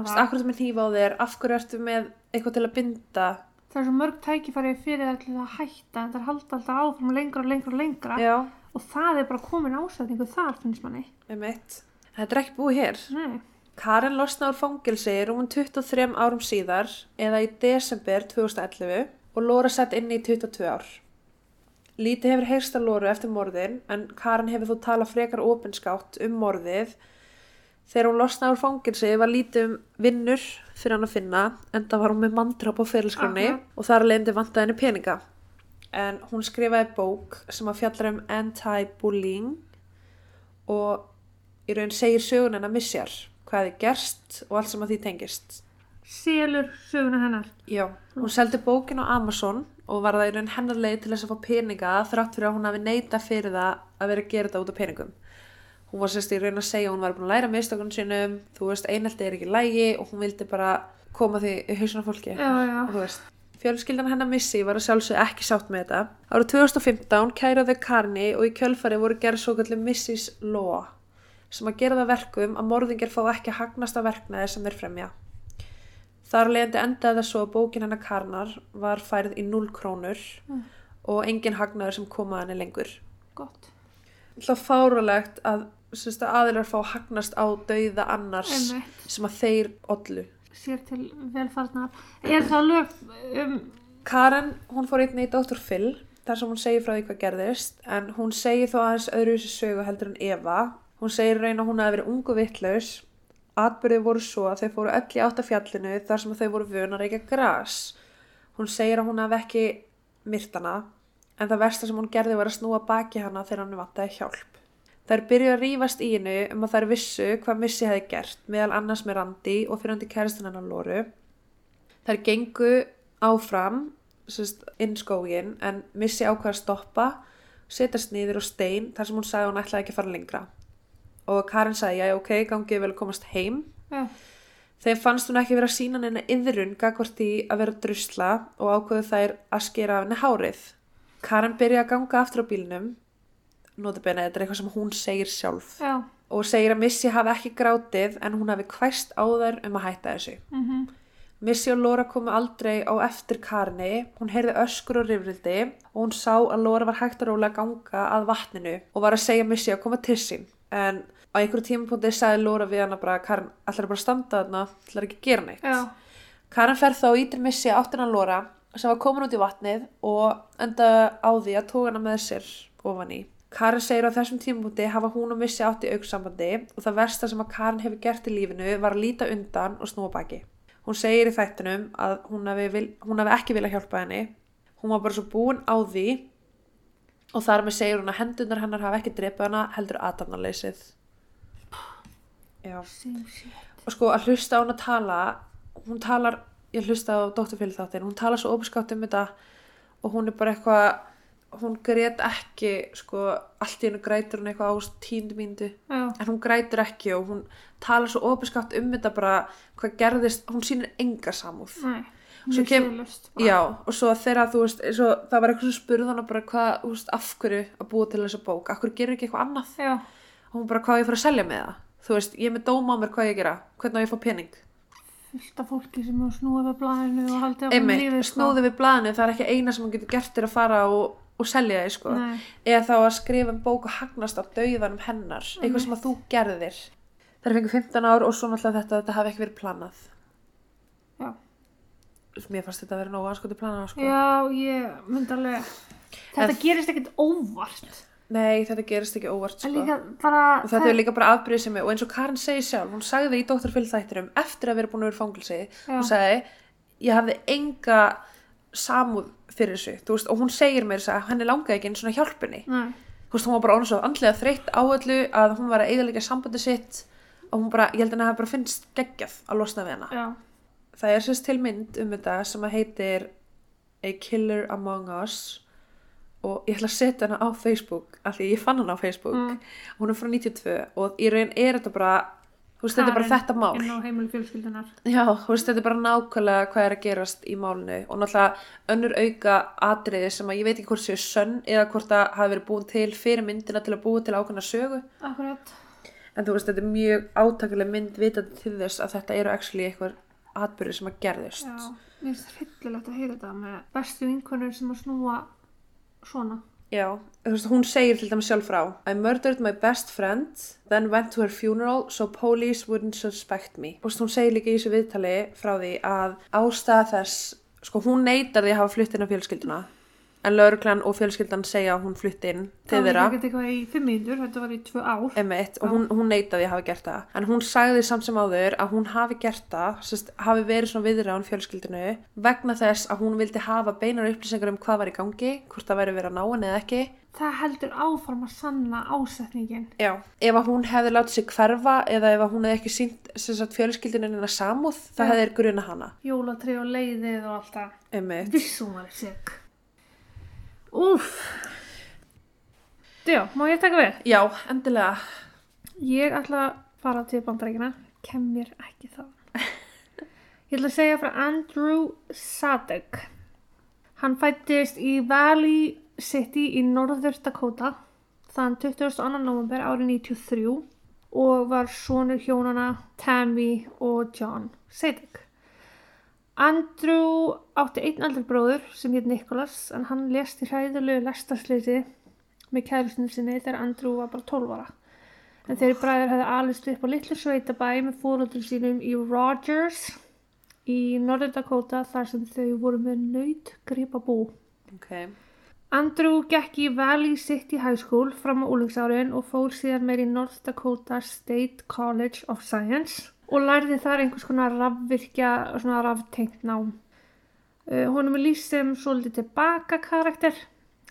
Speaker 2: hann það.
Speaker 1: Akkur þetta með hnífa á þér, hverju ertu með eitthvað til að binda?
Speaker 2: Það er svo mörg tækifæri fyrir það til að hætta, það halda alltaf áfram lengra og lengra og lengra.
Speaker 1: Já,
Speaker 2: Og það er bara komin ásætningu þar, finnst manni.
Speaker 1: Þetta er ekki búið hér.
Speaker 2: Nei.
Speaker 1: Karen losnaði úr fangilsi rúmum 23 árum síðar eða í desember 2011 og Lóra sett inn í 22 ár. Lítið hefur heyrst að Lóru eftir morðin en Karen hefur þó talað frekar opinskátt um morðið. Þegar hún losnaði úr fangilsi var lítið um vinnur fyrir hann að finna en það var hún með mandráp á fyrirskráni
Speaker 2: Akkurat.
Speaker 1: og þar leindi vantaði henni peninga. En hún skrifaði bók sem að fjallar um anti-bullying og í raun segir sögun hennar missjar hvað hefði gerst og allt sem að því tengist.
Speaker 2: Selur söguna hennar.
Speaker 1: Já, hún seldi bókin á Amazon og var það í raun hennar leið til þess að fá peninga þrátt fyrir að hún hafi neita fyrir það að vera að gera þetta út af peningum. Hún var sérst í raun að segja að hún var búin að læra mistökunum sínum, þú veist, einelti er ekki lægi og hún vildi bara koma því í hausuna fólki.
Speaker 2: Já, já.
Speaker 1: Fjölskyldan hennar Missy var að sjálfsög ekki sátt með þetta. Árið 2015 kæraði Karni og í kjölfari voru gerð svo kallið Missy's Law sem að gera það að verkum að morðingir fá ekki að hagnast af verknæði sem þeir fremja. Þar leiðandi endaði það svo að bókin hennar Karnar var færið í 0 krónur
Speaker 2: Mm.
Speaker 1: og engin hagnaður sem koma að henni lengur.
Speaker 2: Gott.
Speaker 1: Það fáralegt að, sérst, að aðilar fá hagnast á dauða annars
Speaker 2: Einmitt.
Speaker 1: sem að þeir ollu.
Speaker 2: Sér til velfarnar. Er það lög um...
Speaker 1: Karen, hún fór einnig í Dr. Phil þar sem hún segir frá því hvað gerðist en hún segir þó aðeins öðru þessu sögu heldur en Eva. Hún segir raun að hún hafi verið ungu vittlaus. Atbyrðið voru svo að þau fóru öll í átt af fjallinu þar sem þau voru vön að reykja gras. Hún segir að hún hafi ekki myrt hana en það versta sem hún gerði var að snúa baki hana þegar hann vantaði hjálp. Þær byrjuðu að rífast í hennu um að þær vissu hvað Missy hefði gert meðal annars með Randi og fyrir hann til kærastan hennar Lóru. Þær gengu áfram inn skógin en Missy ákvað að stoppa, setjast niður á stein þar sem hún sagði að hún ætlaði ekki að fara lengra. Og Karin sagði, já, ok, gangið vel að komast heim.
Speaker 2: Já.
Speaker 1: Þeim fannst hún ekki vera að sína neina yðrun gagvart í að vera drusla og ákveðu þær að skera af henni hárið. Karin byrja að ganga aftur á bílnum, notabene, þetta er eitthvað sem hún segir sjálf
Speaker 2: Já.
Speaker 1: og segir að Missy hafi ekki grátið en hún hafi hvæst á þær um að hætta þessu.
Speaker 2: Mm
Speaker 1: Missy og Laura komu aldrei á eftir Karni, hún heyrði öskur og rifrildi og hún sá að Laura var hægt að róla að ganga að vatninu og var að segja Missy að koma til sín. En á einhverju tímapunkti sagði Laura við hana bara, Karin, ætlar bara að standa þarna, ætlar ekki að gera neitt.
Speaker 2: Já.
Speaker 1: Karin fer þá og ítir Missy áttina Laura sem var komin út í vatnið og enda á því að tók hana með sér ofan í. Karin segir á þessum tímabúti hafa hún og Missi átt í auksambandi og það versta sem að Karin hefur gert í lífinu var að líta undan og snúa baki. Hún segir í þættinum að hún hafi, vil, hún hafi ekki vilja hjálpa henni. Hún var bara svo búin á því og þar með segir hún að hendunar hennar hafa ekki drepið hana heldur aðdamnarleysið. Já. Og sko að hlusta á hún að tala, hún talar, ég hlusta á dótturfélag þáttin, hún talar svo óbeskátt um þetta og hún er bara eitthvað, hún grét ekki, sko, allt í hennu grætur hún eitthvað á tíundu mínútu
Speaker 2: Já,
Speaker 1: en hún grætur ekki og hún talar svo óbeskátt um þetta bara hvað gerðist, hún sýnir enga samúð
Speaker 2: nei.
Speaker 1: Svo kem- já, og svo þegar þú veist svo, það var eitthvað sem spurði hana bara hvað, þú veist, af hverju að búa til þessa bók? Af hverju gerir ekki eitthvað annað?
Speaker 2: Já,
Speaker 1: og hún bara hvað ég fara að selja með það? Þú veist, ég er með dóma á mér hvað ég gera. Hvernig á ég að fá pening?
Speaker 2: Fullt af fólki sem snúið við blæðinu og haldið á
Speaker 1: einmitt,
Speaker 2: lífið, sko.
Speaker 1: snúði við blaðinu það er ekki eina sem hún getur gert er að fara og, og selja þið sko. Eða þá að skrifa um bók og hagnast á dauðanum hennar eitthvað sem að þú gerðir. Það er fengið 15 ár og svo náttúrulega þetta þetta hafi ekki verið planað. Mér fannst þetta að vera nógu anskoti planað sko.
Speaker 2: Já, ég myndi alveg Þetta
Speaker 1: En-
Speaker 2: gerist ekkert óvart
Speaker 1: nei þetta gerist ekki óvart sko.
Speaker 2: líka bara
Speaker 1: og þetta er líka bara afbrýðið sem og eins og Karin segir sjálf, hún sagði í Dóttarfyll þættirum eftir að vera búin að vera fangilsi hún sagði, ég hafði enga samúð fyrir þessu veist, og hún segir mér þess að henni langaði ekki einu svona hjálpunni veist, hún var bara svo andlega þreytt á öllu að hún var að eiginlega sambandi sitt og hún bara, ég held að henni bara finnst geggjað að losna við hana. Það er sérst til mynd um þetta sem að heitir A Killer Among Us og ég ætla að setja hana á Facebook af því ég fann hana á Facebook.
Speaker 2: Mm.
Speaker 1: hún er frá 92 og í raun er þetta bara þú veist, þetta er bara þetta mál. Já, þú veist, þetta er bara nákvæmlega hvað er að gerast í málinu og náttúrulega önnur auka atriði sem að ég veit ekki hvort séu sönn eða hvort það hafi verið búin til fyrir myndina til að búa til ákveðna sögu.
Speaker 2: Akkurat
Speaker 1: en þú veist, þetta er mjög átakileg mynd vitandi til þess að þetta eru actually eitthvað atbyrði sem að gerðist
Speaker 2: Já, mér finnst hryllilegt að heyra þetta með bestu vinkonur sem að snúa svona.
Speaker 1: Já, þú veist, hún segir til dæmis sjálf frá I murdered my best friend then went to her funeral so police wouldn't suspect me. Og hún segir líka í þessu viðtali frá því að ástæða þess sko, hún neytar því að hafa flutt inn á fjölskylduna en lauruglan og fjölskyldan segja að hún flutt inn til
Speaker 2: Það
Speaker 1: þeirra.
Speaker 2: var ekki eitthvað í fimm mínútur, þetta var í tvö ár.
Speaker 1: Emitt, og hún, hún neitaði að hafa gert það. En hún sagði samt sem áður að hún hafi gert það sérst, hafi verið svona viðrán fjölskyldinu vegna þess að hún vildi hafa beinar upplýsingar um hvað var í gangi hvort það væri verið að ná henni eða ekki.
Speaker 2: Það heldur áfram að sanna ásetningin
Speaker 1: Já. ef að hún hefði látið sig hverfa eða ef að hún hefði ekki sínt hennar samúð það hefði gruna hana.
Speaker 2: Jólatri og leiðið og allt það. Vissum var seg Úff. Já, má ég taka við?
Speaker 1: Já, endilega.
Speaker 2: Ég ætla að fara til bandarækina kem mér ekki það Ég ætla að segja frá Andrew Sadek. Hann fættist í Valley City í Norður Dakota þann 22. november árið 93 og var sonur hjónana Tammy og John Sadek Andrew átti einn aldrei bróður sem heit Nicholas en hann lést í hræðulegu lestarsleysi með kærustinu sinni þegar Andrew var bara 12 ára. En þeirri bræður hefði alist upp á litlu sveitabæ með fóröldur sínum í Rogers í Norður Dakota þar sem þau voru með nöyt gripabú.
Speaker 1: okay.
Speaker 2: Andrew gekk í Valley City High School fram á úlingsárin og fór síðan meir í North Dakota State College of Science og lærði þar einhvers konar rafvirkja, svona raftengt nám. Uh, honum er lýst sem svolítið tilbaka karakter.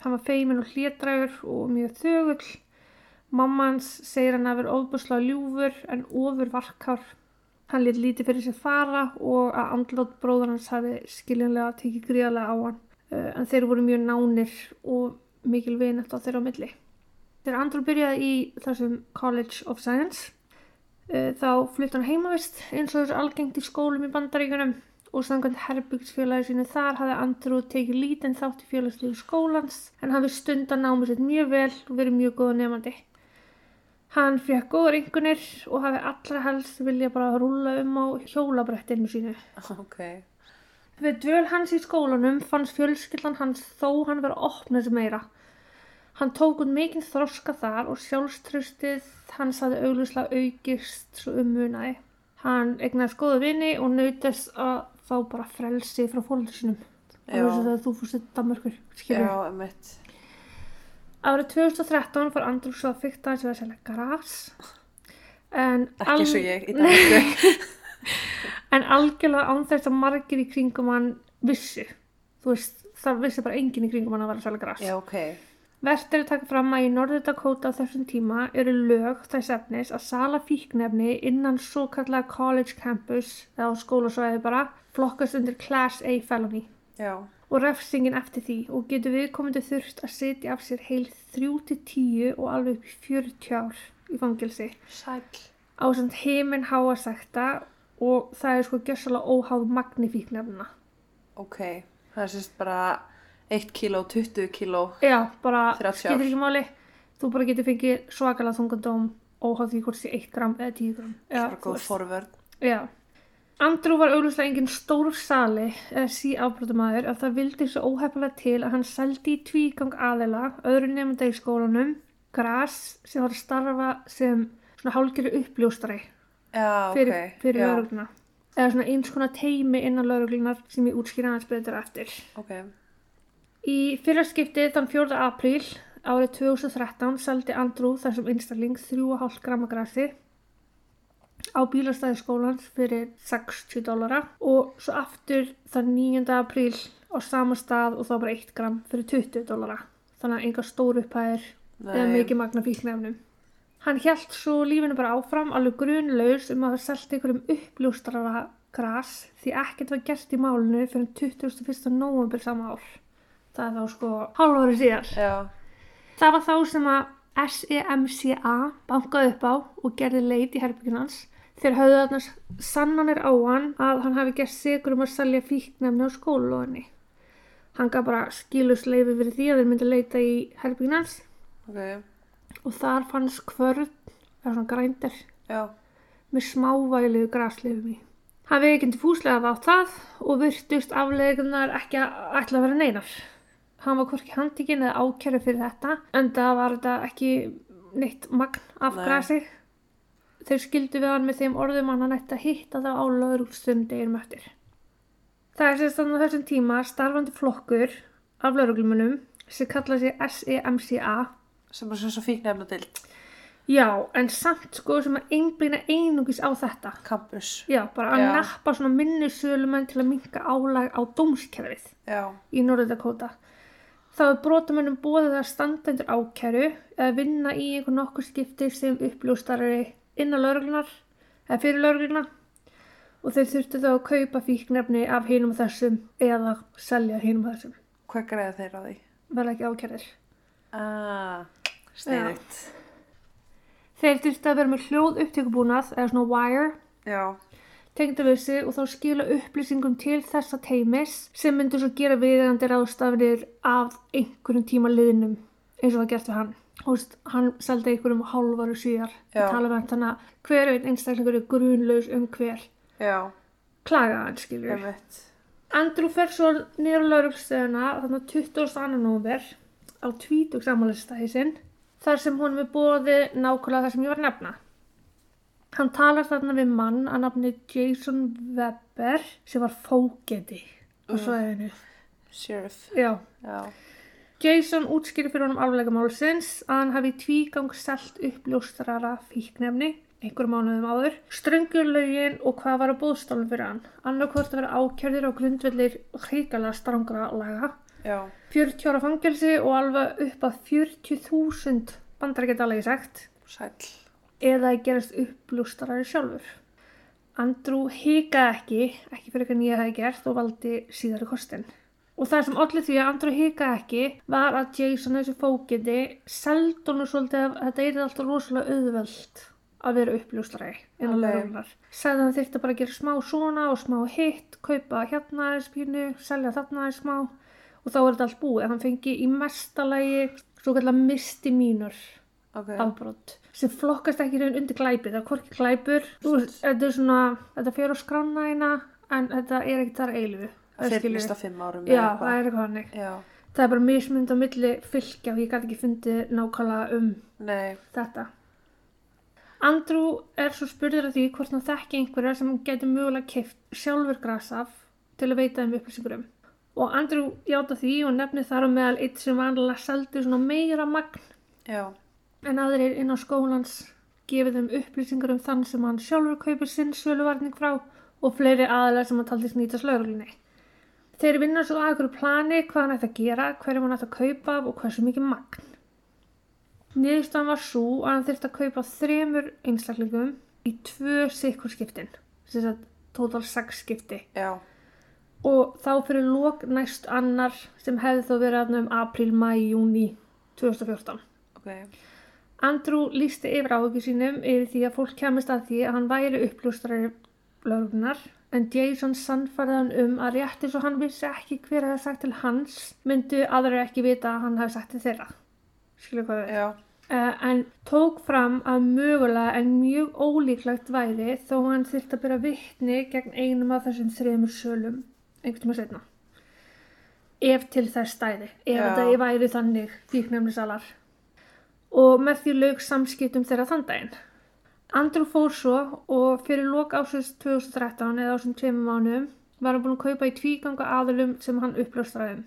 Speaker 2: Hann var feimin og hlétrægur og mjög þögull. Mamma hans segir hann að vera ofbúslega ljúfur en ofur varkár. Hann lét lítið fyrir sér fara og að andlót bróður hans hafi skiljanlega tekið gríðarlega á hann. Uh, en þeir voru mjög nánir og mikil vinætt á þeirra á milli. Þegar Andrew byrjaði í þessum College of Science þá flutt hann heimavist eins og þessu algengt í skólum í bandaríkunum og samkvæmt herbyggsfélagi sínu þar hafði Andrew tekið lítinn þátt í félagslífu skólans en hafði stundan námið sitt mjög vel og verið mjög góða nefandi. Hann fekk góður yngunir og hafi allra helst vilja bara rúla um á hjólabrettinu sínu.
Speaker 1: ok
Speaker 2: Við dvöl hans í skólanum fannst fjölskyldan hans þó hann vera opnið meira. Hann tók út mikinn þroska þar og sjálfströstið hans hafði auglustlega aukist svo ummunaði. Hann egnaði skoðu vini og nautast að fá bara frelsi frá fólkið sinum.
Speaker 1: Já.
Speaker 2: Og þess að þú fórst til Danmörkur, skilur.
Speaker 1: Já, emitt
Speaker 2: Árið 2013 fór Andrew svo að fykta hans við að selja. En,
Speaker 1: Ekki og ég í dag.
Speaker 2: en algjörlega án þess að margir í kringum hann vissu. Þú veist, það vissi bara enginn í kringum hann að vera að selja gras.
Speaker 1: Já, ok.
Speaker 2: Vert er að taka fram að í Norður Dakota á þessum tíma eru lög þess efnis að sala fíknefni innan svo kallega college campus eða skólasvæði bara flokkast undir Class A felony
Speaker 1: Já.
Speaker 2: og refsingin eftir því og getur viðkomandi þurft að setja af sér heil 3-10 og alveg upp í 40 ár í fangilsi
Speaker 1: Sæl.
Speaker 2: á samt heiminn háa sekta og það er sko gjössalega óháð magni fíknefna.
Speaker 1: Ok. Það er sérst bara 1 kíló, 20 kíló.
Speaker 2: Já, bara
Speaker 1: 30 ár.
Speaker 2: skiptir ekki máli. Þú bara getur fengið svakalega þungandóm óháð því hvort því 1 gram eða 10 gram. Já,
Speaker 1: Bara góð forvörn.
Speaker 2: Já. Andrew var auglustlega engin stór sali eða sí ábrotamæður að það vildi svo óhefilega til að hann seldi í tvígang aðila öðru nefnda í skólanum gras sem var að starfa sem svona hálgeri uppljóstari
Speaker 1: Já,
Speaker 2: fyrir,
Speaker 1: ok.
Speaker 2: fyrir
Speaker 1: Já,
Speaker 2: laurugluna eða svona eins konar teimi innan lauruglunar sem ég útskýra hans betur eftir.
Speaker 1: Ok.
Speaker 2: Í fyrra skiptið þann 4. apríl árið 2013 seldi Andrew þessum einstakling 3,5 gramma grassi á bílastæði skólans fyrir 60 dólara og svo aftur þann 9. apríl á sama stað og þá bara 1 gram fyrir 20 dólara. Þannig að enga stór upphæðir eða mikið magna fíknefnum. Hann hjælt svo lífinu bara áfram alveg grunlaus um að hafa selt einhverjum uppljóstrara gras því ekkert var gert í málinu fyrir 21. november sama ár. Það þá sko hálfári síðar.
Speaker 1: Já.
Speaker 2: Það var þá sem að SEMCA bankaði upp á og gerði leit í herbyggin hans þegar höfðu þarna sannanir á hann að hann hafi gert sigur um að selja fíknefni á skólalóðinni. Hann gaf bara skilus leifi fyrir því að þeir myndi leita í herbyggin hans
Speaker 1: Ok.
Speaker 2: og þar fannst kvörn, eða svona grændir,
Speaker 1: Já.
Speaker 2: með smávægilegu graslifum í. Hann veið ekki fúslega á það og virtust aflegunar ekki að ætla að vera neinar. Hann var hvorki handikinn eða ákjæru fyrir þetta, en það var þetta ekki neitt magn af
Speaker 1: Nei.
Speaker 2: grasi. Þeir skildu við hann með þeim orðum að hann að hitta það á lauruglustum deginum eftir. Það er sérst þannig á þessum tíma starfandi flokkur af lauruglumunum sem kalla sig SEMCA
Speaker 1: Sem er svo fíknefna dild.
Speaker 2: Já, en samt sko sem að einblýna einungis á þetta.
Speaker 1: Campus.
Speaker 2: Já, bara að
Speaker 1: Já.
Speaker 2: nappa svona minnisölumenn til að minka álag á dómskerfið
Speaker 1: Já.
Speaker 2: í Norður Dakota. Þá er brotamönnum bóðið að standa undir ákæru eða vinna í einhver nokkur skipti sem uppljóstari innan lauruglunar eða fyrir laurugluna og þeir þurftu þá að kaupa fíknefni af hinum og þessum eða selja hinum og þessum.
Speaker 1: Hvað greiða þeir á því?
Speaker 2: Verða ekki ákærðir.
Speaker 1: Ah, sniðugt.
Speaker 2: Þeir þurftu að vera með hljóð upptökubúnað eða svona wire
Speaker 1: Já.
Speaker 2: Tengda við sig og þá skila upplýsingum til þessa teimis sem myndur svo gera viðegandi ráðstafnir af einhverjum tíma liðnum eins og það gert við hann. Veist, hann seldi einhverjum hálfaru síðar
Speaker 1: Já.
Speaker 2: að tala með hann þannig að hver einn einstaklingur er grunlaus um hver
Speaker 1: Já.
Speaker 2: klaga hann skilur.
Speaker 1: Ég veit.
Speaker 2: Andrew fer svo nýra laurugsstöðuna þannig að 22. november á tvítug samanlistæði sinn þar sem hún er bóði nákvæmlega það sem ég var nefna. Hann talar þarna við mann að nafni Jason Webber sem var fógeti á svæðinu.
Speaker 1: Sheriff.
Speaker 2: Já.
Speaker 1: Já.
Speaker 2: Jason útskýri fyrir honum alvega málsins að hann hafi tvígang selt uppljóstrara fíknefni einhverjum mánuðum áður, ströngur lögin og hvað var að bóðstálum fyrir hann. Annarkvort að vera ákjörðir á grundvellir hrikalega strangra laga,
Speaker 1: Já.
Speaker 2: 40 ára fangelsi og alveg upp að 40.000 bandarækjadalagi sagt
Speaker 1: Sæl.
Speaker 2: Eða að gerast uppljóstrari sjálfur. Andrew hikaði ekki, ekki fyrir eitthvað nýja það gert og valdi síðari kostin. Og það sem allir því að Andrew hikaði ekki var að Jason þessi fókindi seldi honum svolítið að þetta er alltaf rosalega auðveld að vera uppljóstrari innan
Speaker 1: Ok.
Speaker 2: okay. lögurnar. Sæði hann þyrfti bara að gera smá svona og smá hitt, kaupa hérna aðeins pínu, selja þarna aðeins smá og þá er þetta allt búið. Hann fengi í mesta lagi svo kallar misdemeanor
Speaker 1: Ok.
Speaker 2: afbrot sem flokkast ekki raun undir glæpi það er hvorki glæpur þú veist, þetta er svona, þetta fer á skrána eina en þetta er ekki þar eilu
Speaker 1: á fimm árum.
Speaker 2: já, það er eitthvað hannig það er bara mismynd á milli fylgja og ég gæti ekki fundið nákvæmlega um
Speaker 1: Nei.
Speaker 2: þetta. Andrew er svo spurður af því hvort hann þekki einhverja sem hann getur mögulega keift sjálfur gras af til að veita um upplýsingur um. Og Andrew játa því og nefnir þar á meðal eitt sem vanlega seldi svona meira magn.
Speaker 1: Já.
Speaker 2: En aðrir inn á skólans gefið þeim upplýsingar um þann sem hann sjálfur kaupir sinn söluvarning frá og fleiri aðalega sem hann taldi snýtast lauruglunni. Þeir vinna svo að ykkur plani hvað hann ætti að gera, hverjum hann ætti að kaupa af og hversu mikið magn. Niðurstaðan var svo að hann þurfti að kaupa þremur einstaklingum í tvö sikkur skiptin, sem sagt total sex skipti
Speaker 1: Já.
Speaker 2: og þá fyrir lók næst annar sem hefði þó verið þarna um apríl, mæ, júni 2014.
Speaker 1: Ok.
Speaker 2: Andrew lísti yfir áhugju sínum yfir því að fólk kemist að því að hann væri upplústrari lögurnar en Jason sannfærði hann um að rétt eins og hann vissi ekki hver hefði sagt til hans myndu aðra ekki vita að hann hefði sagt til þeirra. Skilju hvað við?
Speaker 1: Já.
Speaker 2: Uh, en tók fram að mögulega en mjög ólíklegt væri þó hann þyrfti að byrja vittni gegn einum af þessum þremur sölum einhvern tíma setna. Ef til þess stæði, ef
Speaker 1: Já.
Speaker 2: þetta væri þannig fíknefnisalar. Og með því lauk samskiptum þeirra þann daginn. Andrew fór svo og fyrir lok ásins 2013 eða ásins tveimum mánuðum var hann búinn að kaupa í tvíganga aðlum sem hann uppljóstraði um.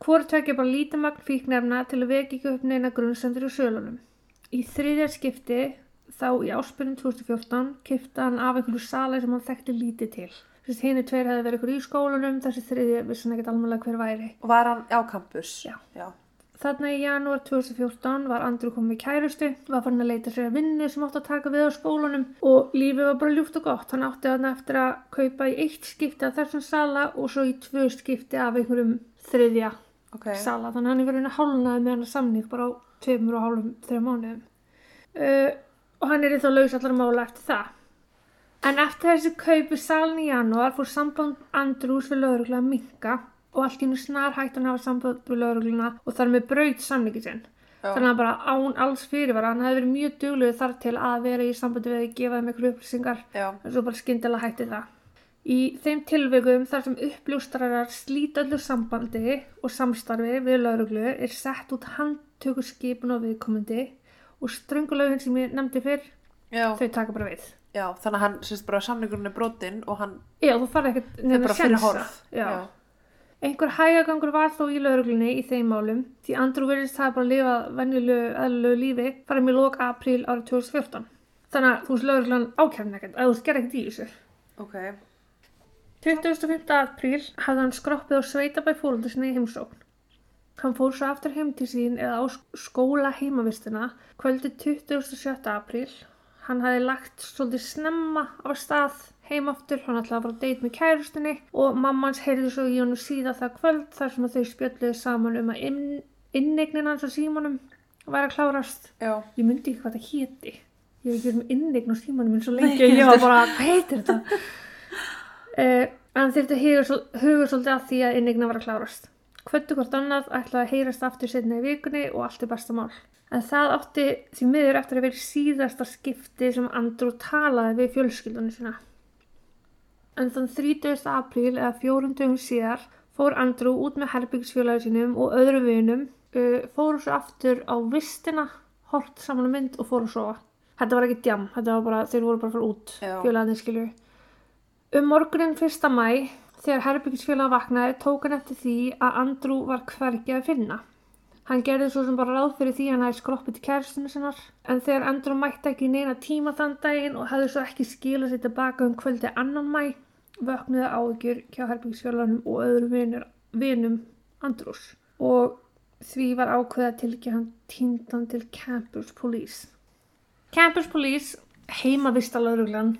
Speaker 2: Hvor tvekja bara lítið magn fíknefna til að vekja ekki upp neina grunnsendur í sölunum. Í þriðja skipti, þá í áspyrjun 2014, kipta hann af einhverju sala sem hann þekkti lítið til. Þess henni tveir hefði verið ykkur í skólanum, þessi þriðja vissi hann ekkert alveg hver væri.
Speaker 1: Og var hann á campus?
Speaker 2: Já.
Speaker 1: Já.
Speaker 2: Þarna í janúar 2014 var Andrew komið í kærustu, var farin að leita sér að vinnu sem átti að taka við á skólanum og lífið var bara ljúft og gott. Hann átti þarna eftir að kaupa í eitt skipti af þessum sala og svo í tvö skipti af einhverjum þriðja
Speaker 1: Ok.
Speaker 2: sala. Þannig að hann er verið að hálnaði með hann samning bara á tveimur og hálfum þrejum mánuðum. Uh, og hann er þá laus allar mála eftir það. En eftir þessi kaupi salin í janúar fór samband Andrews við lögregla að minka og allt í hennu snar hægt hann að hafa samband við lögregluna og þar með braut samningi sinn. Þannig að bara án alls fyrirvara, hann hefði verið mjög dugluð þar til að vera í sambandi við að gefa þeim ykkur upplýsingar en svo bara skyndilega hætti það. Í þeim tilvikum þar sem uppljóstrarar slíta öllu sambandi og samstarfi við lauruglu er sett út handtökurskipun á viðkomandi og ströngulögin sem ég nefndi fyrr,
Speaker 1: Já.
Speaker 2: þau taka bara við.
Speaker 1: Já. Þannig að hann, sérst bara samningurinn er brotinn og hann
Speaker 2: Já, þú farið ekkert
Speaker 1: er
Speaker 2: nefnir
Speaker 1: bara fyrir horf.
Speaker 2: Já. Einhver hægagangur var þó í lauruglunni í þeim málum því Andrew virðist það bara að lifa venjulegu, eðlulegu lífi farum í lok apríl árið 2014. Þannig að þú veist lauruglan ákjærn ekkert, að þú gerði ekkert í þessu.
Speaker 1: Ok.
Speaker 2: 25. apríl hafði hann skroppið á sveitabæ fólundur sinni í heimsókn. Hann fór svo aftur heim til sín eða á skóla heimavistina kvöldi 27. apríl. Hann hafði lagt svolítið snemma á stað heim aftur, hann ætlaði að fara að deit með kærustinni og mammans heyrði svo í honum síða það kvöld þar sem þau spjöldluðu saman um að inn, innegnin hans á símanum væri að klárast.
Speaker 1: Já.
Speaker 2: Ég myndi ekki hvað það héti. Ég hef ekki verið með innegn á símanum minn svo lengi og ég var bara, hvað heitir þetta? uh, huga, svol- huga svolítið að því að innegna var að klárast. Kvöldu hvort annað ætlaði að heyrast aftur setna í vikunni og allt er besta mál. En það átti því miður eftir að vera síðasta skipti sem Andrew talaði við fjölskyldunni sína. En þann 30. apríl eða fjórum dögum síðar fór Andrew út með herbyggsfélagi sínum og öðru vinum, uh, fóru svo aftur á vistina, hort saman mynd og fóru að sofa. Þetta var ekki djam, þetta var bara, þeir voru bara fara út, félagarnir skilju. Um morgunin 1. mæ, þegar herbyggisfélag vaknaði, tók hann eftir því að Andrew var hvergi að finna. Hann gerði svo sem bara ráð fyrir því að hann hefði skroppið til kæristinu sinnar, en þegar Andrew mætti ekki neina tíma þann daginn og hefði svo ekki skilað sér tilbaka um kvöldi annan mæ, vöknuði áhyggjur hjá herbyggisfélagunum og öðrum vinum Andrews. Og því var ákveðið að tilkja hann týndan til Campus Police. Campus Police, heimavista lauruglan,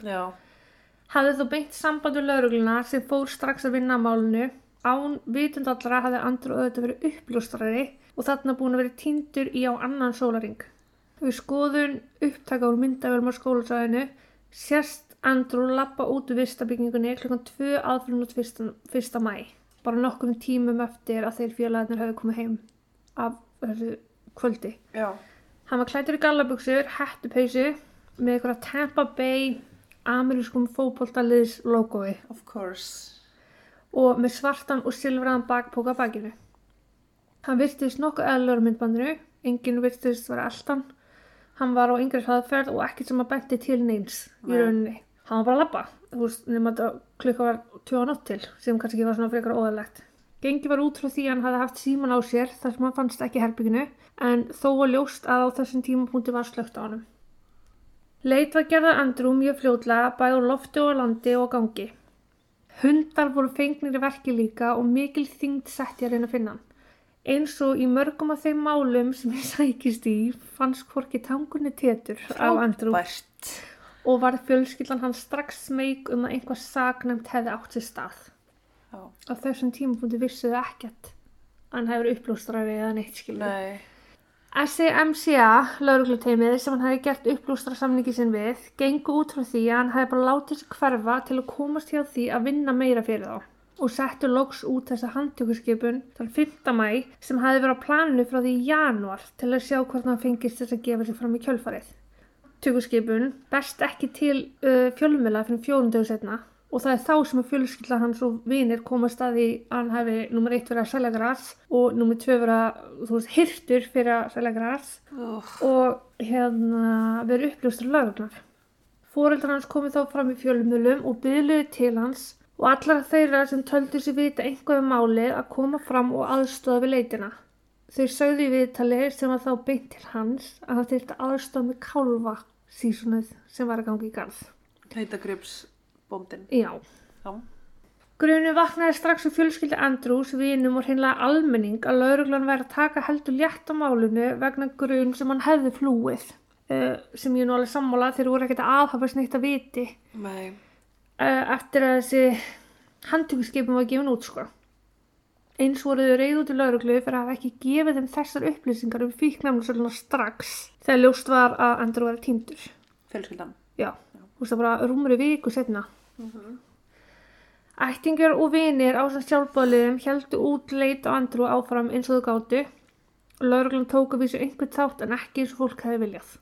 Speaker 2: hafði þó beint samband við laurugluna sem fór strax að vinna að málinu. Án vitund allra hafði Andrew auðvitað verið uppljóstrari og þarna búin að vera týndur í á annan sólaring. Við skoðun upptaka úr myndavölum á skólasæðinu sérst Andrew lappa út úr vistabyggingunni klukkan 2 aðfyrir 1. 1. mæ. Bara nokkrum tímum eftir að þeir félagarnir hefði komið heim af þessu kvöldi.
Speaker 1: Já.
Speaker 2: Hann var klættur í gallabuxur, hættupeysu með einhverja Tampa Bay amerískum fótboltaliðs logoi
Speaker 1: Of course.
Speaker 2: og með svartan og silfraðan bakpoka á bakinu. Hann virtist nokkuð eðlur myndbandinu, enginn virtist vera eldan. Hann var á yngri hraðferð og ekkert sem að benti til neins í rauninni. Hann var bara að labba, þú veist, nema þetta klukka var tjóða nótt til, sem kannski var svona frekar óðalegt. Gengi var út frá því að hann hafði haft síman á sér þar sem hann fannst ekki herbygginu en þó var ljóst að á þessum tímapunkti var slögt á honum. Leit var gerða Andrew mjög fljótlega bæði á lofti og á landi og á gangi. Hundar voru fengnir í verki líka og mikil þyngd sett ég að reyna að finna hann. Eins og í mörgum af þeim málum sem ég sækist í fannst hvorki tangunni tétur af Andrew
Speaker 1: Frábært.
Speaker 2: Og var fjölskyldan hann strax meik um að einhvað saknæmt hefði átt sér stað.
Speaker 1: Já.
Speaker 2: Á þessum tímapunkti vissuðu ekkert að hann hefur upplústrari eða neitt skilur.
Speaker 1: Nei.
Speaker 2: SCMCA, laurugluteimið sem hann hefði gert upplústra samningi sinn við, gengu út frá því að hann hefði bara látið sig hverfa til að komast hjá því að vinna meira fyrir þá og settu loks út þessa handtökurskipun til 5. mæ sem hefði verið á planinu frá því í janúar til að sjá hvort hann fengist þess að gefa sig fram í kjölfarið. Handtökurskipun best ekki til uh, fjölmjöla fyrir fjórundöðu setna og það er þá sem að fjölskylda hans og vinir komast að því að hann hefði nummer eitt verið að selja græs og nummer tvö verið að, þú veist, hirtur fyrir að selja græs
Speaker 1: Uh,
Speaker 2: og hérna verið uppljóstur lögurnar. Fóreldrar hans komið þá fram í fjölumölum og byðluði til hans og allar þeirra sem töldu sér vita einhvað um málið að koma fram og aðstofa við leitina. Þau sögðu í viðtali sem var þá beint til hans að hann þyrfti aðstofa með kálfa sísunnið sem var að ganga í garð.
Speaker 1: Heitagripsbóndin.
Speaker 2: Já.
Speaker 1: Já.
Speaker 2: Grunu vaknaði strax úr fjölskyldi Andrews, vinum og hreinlega almenning að lauruglan væri að taka heldur létt á málunu vegna grun sem hann hefði flúið. Uh, sem ég nú alveg sammála þeir voru ekkert að aðhafa sneitt að viti
Speaker 1: Nei.
Speaker 2: uh, eftir að þessi handtökuskipum var gefin út sko. Eins voru þau reyð út í lauruglu fyrir að hafa ekki gefið þeim þessar upplýsingar um fíknæmlusöluna strax þegar ljóst var að Andrew var týndur.
Speaker 1: Fjölskyldan.
Speaker 2: Já, þú veist það bara rúmur í viku setna. Ættingar og vinir á þessum sjálfbáliðum heldu út leit á Andrew áfram eins og þau gátu. Lauruglan tók að vísu einhvern þátt en ekki eins og fólk hefði viljað.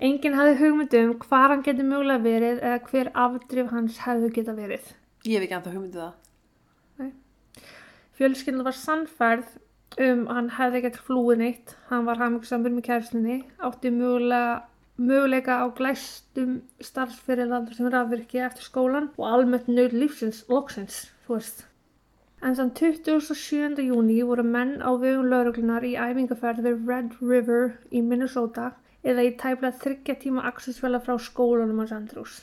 Speaker 2: Enginn hafði hugmynd um hvar hann geti mögulega verið eða hver afdrif hans hefðu geta verið.
Speaker 1: Ég hef ekki anþá hugmyndið það.
Speaker 2: Fjölskyldan var sannfærð um að hann hefði ekkert flúið neitt. Hann var hamingsamur með kærslinni, átti mögulega, möguleika á glæstum starfsfyrirlandur sem rafvirki eftir skólan og almennt nöð lífsins, loksins, þú veist. En þann 27. júni voru menn á vegum lauruglunar í æfingaferð við Red River í Minnesota eða í tæplega þryggja tíma axisfæla frá skólanum hans Andrews.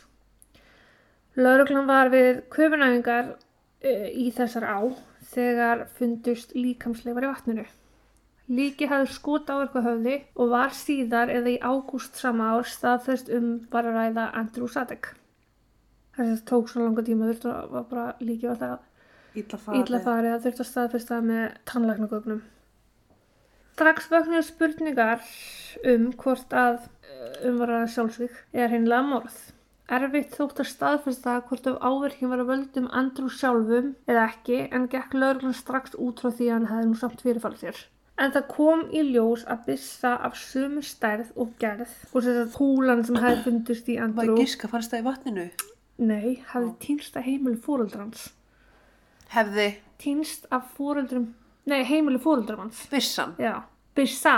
Speaker 2: Lauruglan var við köfunæfingar uh, í þessar á þegar fundust líkamsleifar í vatninu. Líki hafði skot á eitthvað höfði og var síðar eða í ágúst sama ár staðfest um bara ræða Andrew Sadek. Þess að tók svo langa tíma þurfti að var bara líki var það
Speaker 1: Ítla farið.
Speaker 2: að þurfti að staðfesta með tannlæknagögnum. Strax vöknuðu spurningar um hvort að eh, um var að sjálfsvík eða hreinlega morð. Erfitt þótt að staðfesta hvort af áverkjum var að völdum Andrew sjálfum eða ekki en gekk lauruglan strax út frá því að hann hefði nú samt fyrirfalið sér. En það kom í ljós að byssa af sömu stærð og gerð og þess að húlan sem hefði fundist í
Speaker 1: Var
Speaker 2: Andrew,
Speaker 1: gíska fannst það í vatninu?
Speaker 2: nei, hefði týnst að heimili fóreldrans.
Speaker 1: Hefði
Speaker 2: Týnst af fóreldrum, nei, heimili fóreldrans hans.
Speaker 1: byssan.
Speaker 2: Já, byssa,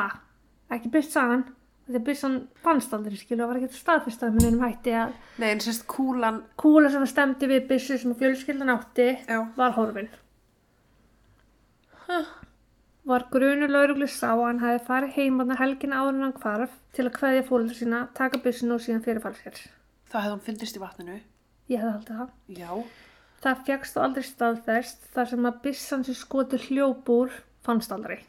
Speaker 2: ekki byssan, þetta byssan fannst aldrei skilu, það var ekkert staðfestað með neinum hætti að
Speaker 1: Nei, en sérst kúlan.
Speaker 2: kúla sem stemdi við byssu sem fjölskyldan átti
Speaker 1: Já.
Speaker 2: var horfin. Var grunu lauruglu sá að hann hefði farið heimanna helgin áður en hann hvarf til að kveðja fólöldur sína, taka byssinu og síðan fyrirfall sér.
Speaker 1: Það hefði hann fyndist í vatninu.
Speaker 2: Ég hefði haldið það.
Speaker 1: Já.
Speaker 2: Það fjagst þó aldrei staðfest þar sem að byssan sem skoti hljópúr fannst aldrei.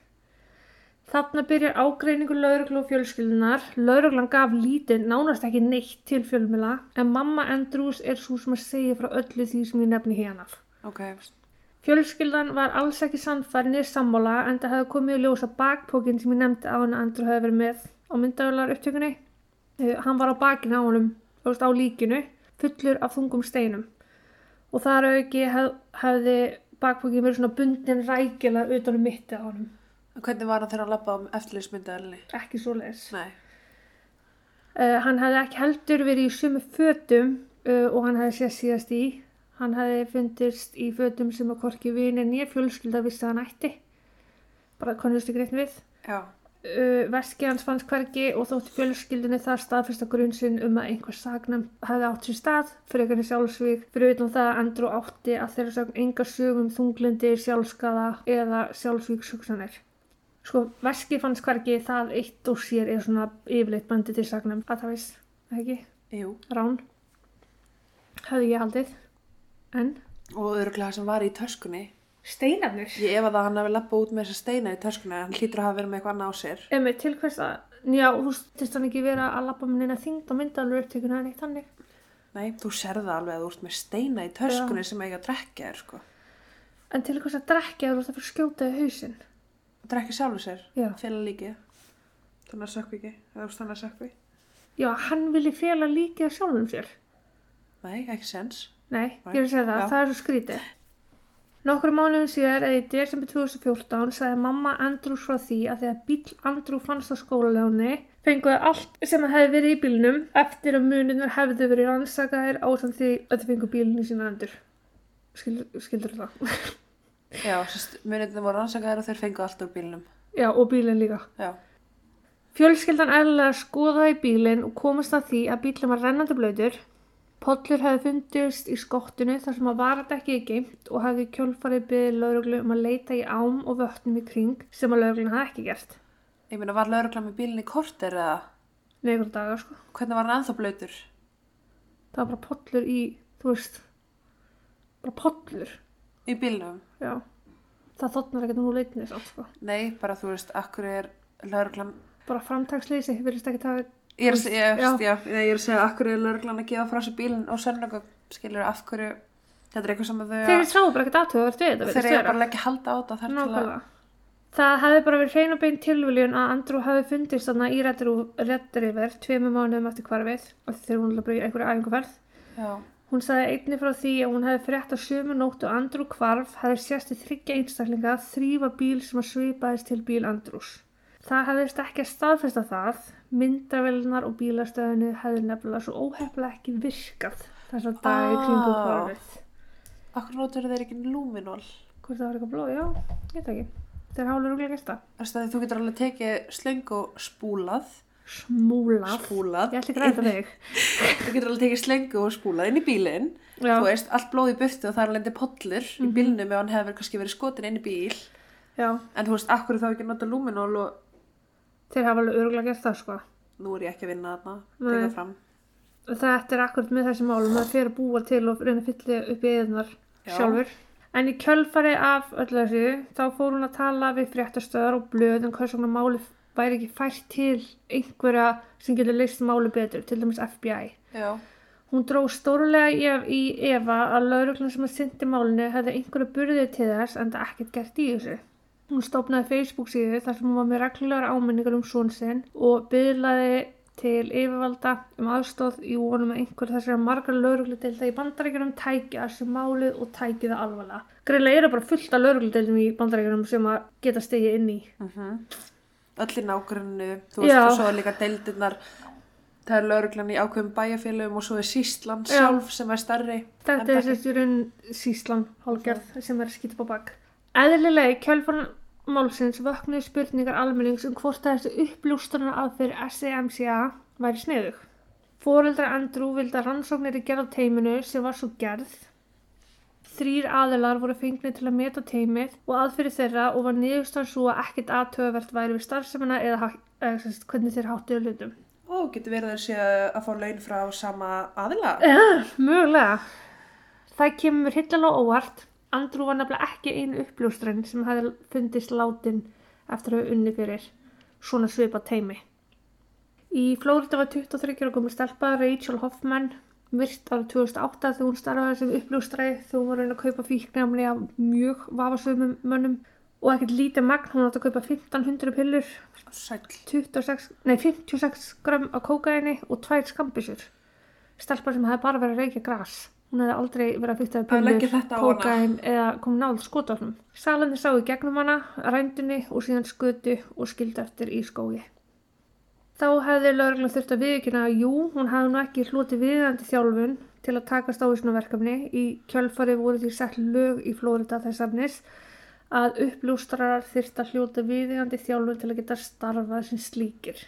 Speaker 2: Þarna byrjar ágreiningu lauruglu og fjölskyldunar. Lauruglan gaf lítið, nánast ekki neitt til fjölmila, en mamma Andrews er svo sem að segja frá öllu því sem ég nefni hérna.
Speaker 1: Ok.
Speaker 2: Fjölskyldan var alls ekki sannfærinir sammála en það hefði komið að bakpókin sem ég nefndi á hann að Andrew hefði verið með á myndavelar upptökunni. Uh, hann var á bakinu á honum, á líkinu, fullur af þungum steinum. Og þar auki hef, hefði bakpókin verið svona bundin rækjala utan um mitti á honum.
Speaker 1: Hvernig var hann þegar hann lappa á eftirlýsmyndaðalinni?
Speaker 2: Ekki svo leiðis.
Speaker 1: Nei.
Speaker 2: Uh, hann hefði ekki heldur verið í sumu fötum uh, og hann hefði séð síðast í. Hann hefði fundist í fötum sem að korki vinir nýja fjölskylda vissi að hann ætti. Bara konust ekki reitt við.
Speaker 1: Já.
Speaker 2: Uh, veski hans fannst hvergi og þótti fjölskyldinni það staðfesta grunn sinn um að einhver sagnam hefði átt sér stað fyrir einhvernig sjálfsvík fyrir utan það að Andrew átti að þeirra sagn enga sögum þunglindi, sjálfskaða eða sjálfsvíkshugsanir. Sko, veski fannst hvergi það eitt og sér er svona yfirleitt bandi til sagnam að það veist, ekki,
Speaker 1: Jú.
Speaker 2: rán hefði ég haldið en
Speaker 1: Og örgulega sem var í töskunni.
Speaker 2: steinarnir
Speaker 1: Ég ef að hann hafi lappað út með þessa steina í töskunni, hann hlýtur að hafa verið með eitthvað annað á sér.
Speaker 2: Emi, til hvers að, já, þú styrst hann ekki vera að lappa með neina þyngd og mynda alveg upptökuna en eitt hannig.
Speaker 1: Nei, þú serði það alveg að þú ert með steina í töskunni sem eiga að drekja þér, sko.
Speaker 2: En til hvers að drekja þú ert að fyrir að skjóta
Speaker 1: Drekja sjálfur sér,
Speaker 2: Já.
Speaker 1: fela líkið. Þannig að sökvi ekki, eða þannig að sökvi.
Speaker 2: Já, hann vilji fela líkið af sjálfum sér.
Speaker 1: Nei, ekki sens.
Speaker 2: Nei,
Speaker 1: Nei.
Speaker 2: ég að segja það,
Speaker 1: Já.
Speaker 2: það er svo skrítið. Nokkru mánuðum síðar, eða í desember 2014, sagði mamma Andrews frá því að þegar bíl Andrew fannst á skólaljóni, fenguðu allt sem hefði verið í bílnum eftir að muninur hefðu verið rannsakaðir ásamt því að þau fengu bílinu sína endur. Skil, skildur það?
Speaker 1: Já, munirnir voru rannsakaðir og þeir fengu allt úr bílnum.
Speaker 2: Já, og bílinn líka.
Speaker 1: Já.
Speaker 2: Fjölskyldan eðlilega skoðaði bílinn og komast að því að bílinn var rennandi blöytur. Pollur hefði fundist í skottinu þar sem að varadekki er geimt og hefði kjölfarið byggði lauruglu um að leita í ám og vötnum í kring sem að lauruglun hafði ekki gert.
Speaker 1: Ég meina, var lauruglan með bílinn í korter eða
Speaker 2: Negur dagar sko.
Speaker 1: hvernig var hann ennþá blöytur?
Speaker 2: Það var bara pollur í, þú veist, bara pollur.
Speaker 1: Í bílnum?
Speaker 2: Já. Það þotnar ekkert nú leitnis allt sko.
Speaker 1: Nei, bara þú veist, akkur er lauruglan...
Speaker 2: Bara framtagsleysi, virðist ekki það
Speaker 1: Ég er, að se- ég,
Speaker 2: Já.
Speaker 1: já. Ég er að segja, akkur er lauruglan að gefa frá sér bílinn og sörnögum, skilur, af hverju... Þetta er eitthvað sem að þau...
Speaker 2: Þeir sáu bara ekkert aðtöðavert við þetta,
Speaker 1: Þeir
Speaker 2: virðist
Speaker 1: eiga
Speaker 2: vera.
Speaker 1: bara leggja halda á þetta þar til að...
Speaker 2: Það hefði bara verið hrein og bein tilviljun að Andrew hefði fundist þarna í Red River tveimur mánuðum eftir hvarfið og þegar hún bara í einhverju æfinguferð. Hún sagði einni frá því að hún hefði frétt á sömu nótt og Andrew hvarf hefði sérst í þryggja einstaklinga að þrýfa bíl sem að svipaðist til bíl Andrews. Það hefðist ekki að staðfesta það, myndavelnar og bílastöðinu hefði nefnilega svo óhefnilega ekki virkað þess að dagi
Speaker 1: Ah.
Speaker 2: kringum hvarfið.
Speaker 1: Akkur notur þeir ekki lúminól?
Speaker 2: Hvort það var eitthvað blóð, já, veit ekki. Þeir hálur úrlega gesta.
Speaker 1: Þess að þú getur alveg tekið slöng og spúlað.
Speaker 2: Smúlað.
Speaker 1: Spúlað.
Speaker 2: Ég ætla ekki að ræta þig.
Speaker 1: Þú getur alveg tekið slöngu og spúlað inn í bílinn.
Speaker 2: Já.
Speaker 1: Þú veist, allt blóð í burtu og það er lendi pollur í bílnum ef hann hefur kannski verið skotin inn í bíl.
Speaker 2: Já,
Speaker 1: En þú veist, akkur þá ekki að nota lúminól og
Speaker 2: þeir hafa alveg örgulega gert það sko.
Speaker 1: nú er ég ekki að vinna þarna.
Speaker 2: Þetta er akkurat með þessi málum að fyrir að búa til og reyna að fylla upp í eðunar
Speaker 1: Já.
Speaker 2: sjálfur. En í kjölfari af öllu þessu þá fór hún að tala við fréttastöðar og blöð um hvers vegna máli væri ekki fært til einhverja sem getur leist máli betur, til dæmis FBI.
Speaker 1: Já.
Speaker 2: Hún dró stórlega í, Eva að lauruglan sem að syndi málinu hefði einhverju burðið til þess en það ekkert gert í þessu. Hún stopnaði Facebook síðu þar sem hún var með reglulegar áminningar um són sinn og byðlaði til yfirvalda um aðstóð í vonum að einhver þessari margar laurugludelda í bandaríkjunum tæki að þessu málið og tæki það alvarlega. Greinlega eru bara fullt af laurugludeldum í bandaríkjunum sem að geta stegið inn í.
Speaker 1: Mm Öll í nágrunnu, þú veist, og svo er líka deildirnar, það er lauruglan í ákveðum bæjarfélögum og svo er síslan
Speaker 2: Já.
Speaker 1: sjálf sem er stærri.
Speaker 2: Þetta er þessi raun síslan hálgerð sem er að skýta på bak. Eðlilega í kjölfarn málsins vöknuðu spurningar almennings um hvort að þessi upplústunar aðferð SEMCA væri sniðug. Fóreldra Andrew vildi að rannsóknir í gerð á teiminu sem var svo gerð. Þrýr aðilar voru fengnir til að meta teimið og aðfyrir þeirra og var niðurstann svo að ekkert aðtöðavert væri við starfsemina eða, sagt, hvernig þeir háttuðu hlutum.
Speaker 1: Ó, getur verið sé að fá laun frá sama aðila?
Speaker 2: Uh, mögulega. Það kemur mér hildalega óvart. Andrew var nefnilega ekki einu uppljóstrinn sem hefði fundist látin eftir að hafa unni fyrir svona svipa teimi. Í Flórida var 23 ára komið stelpa Rachel Hoffman virt árið 2008 þegar hún starfaði sem uppljóstræði þegar hún var reyna að kaupa fíknefni af mjög vafasöfum mönnum og ekkert lítið magn, hún átti að kaupa 1500 pillur
Speaker 1: Sæll.
Speaker 2: 26, nei, 56 gram af kókaini og tvær skambisur. Stelpa sem hefði bara verið að reykja gras. Hún hefði aldrei verið að fyrta
Speaker 1: hana.
Speaker 2: kókain eða komið náð skotafnum. Salandi sá í gegnum hana, rændunni og síðan skötu og skildi eftir í skógi. Þá hefði lögreglan þurft að viðkynna að jú, hún hefði nú ekki hlotið viðandi þjálfun til að takast á svona verkefni. Í kjölfari voru því sett lög í Flórida þess afnis að uppljóstrarar þyrft að hljóta viðigandi þjálfur til að geta starfað sem slíkir.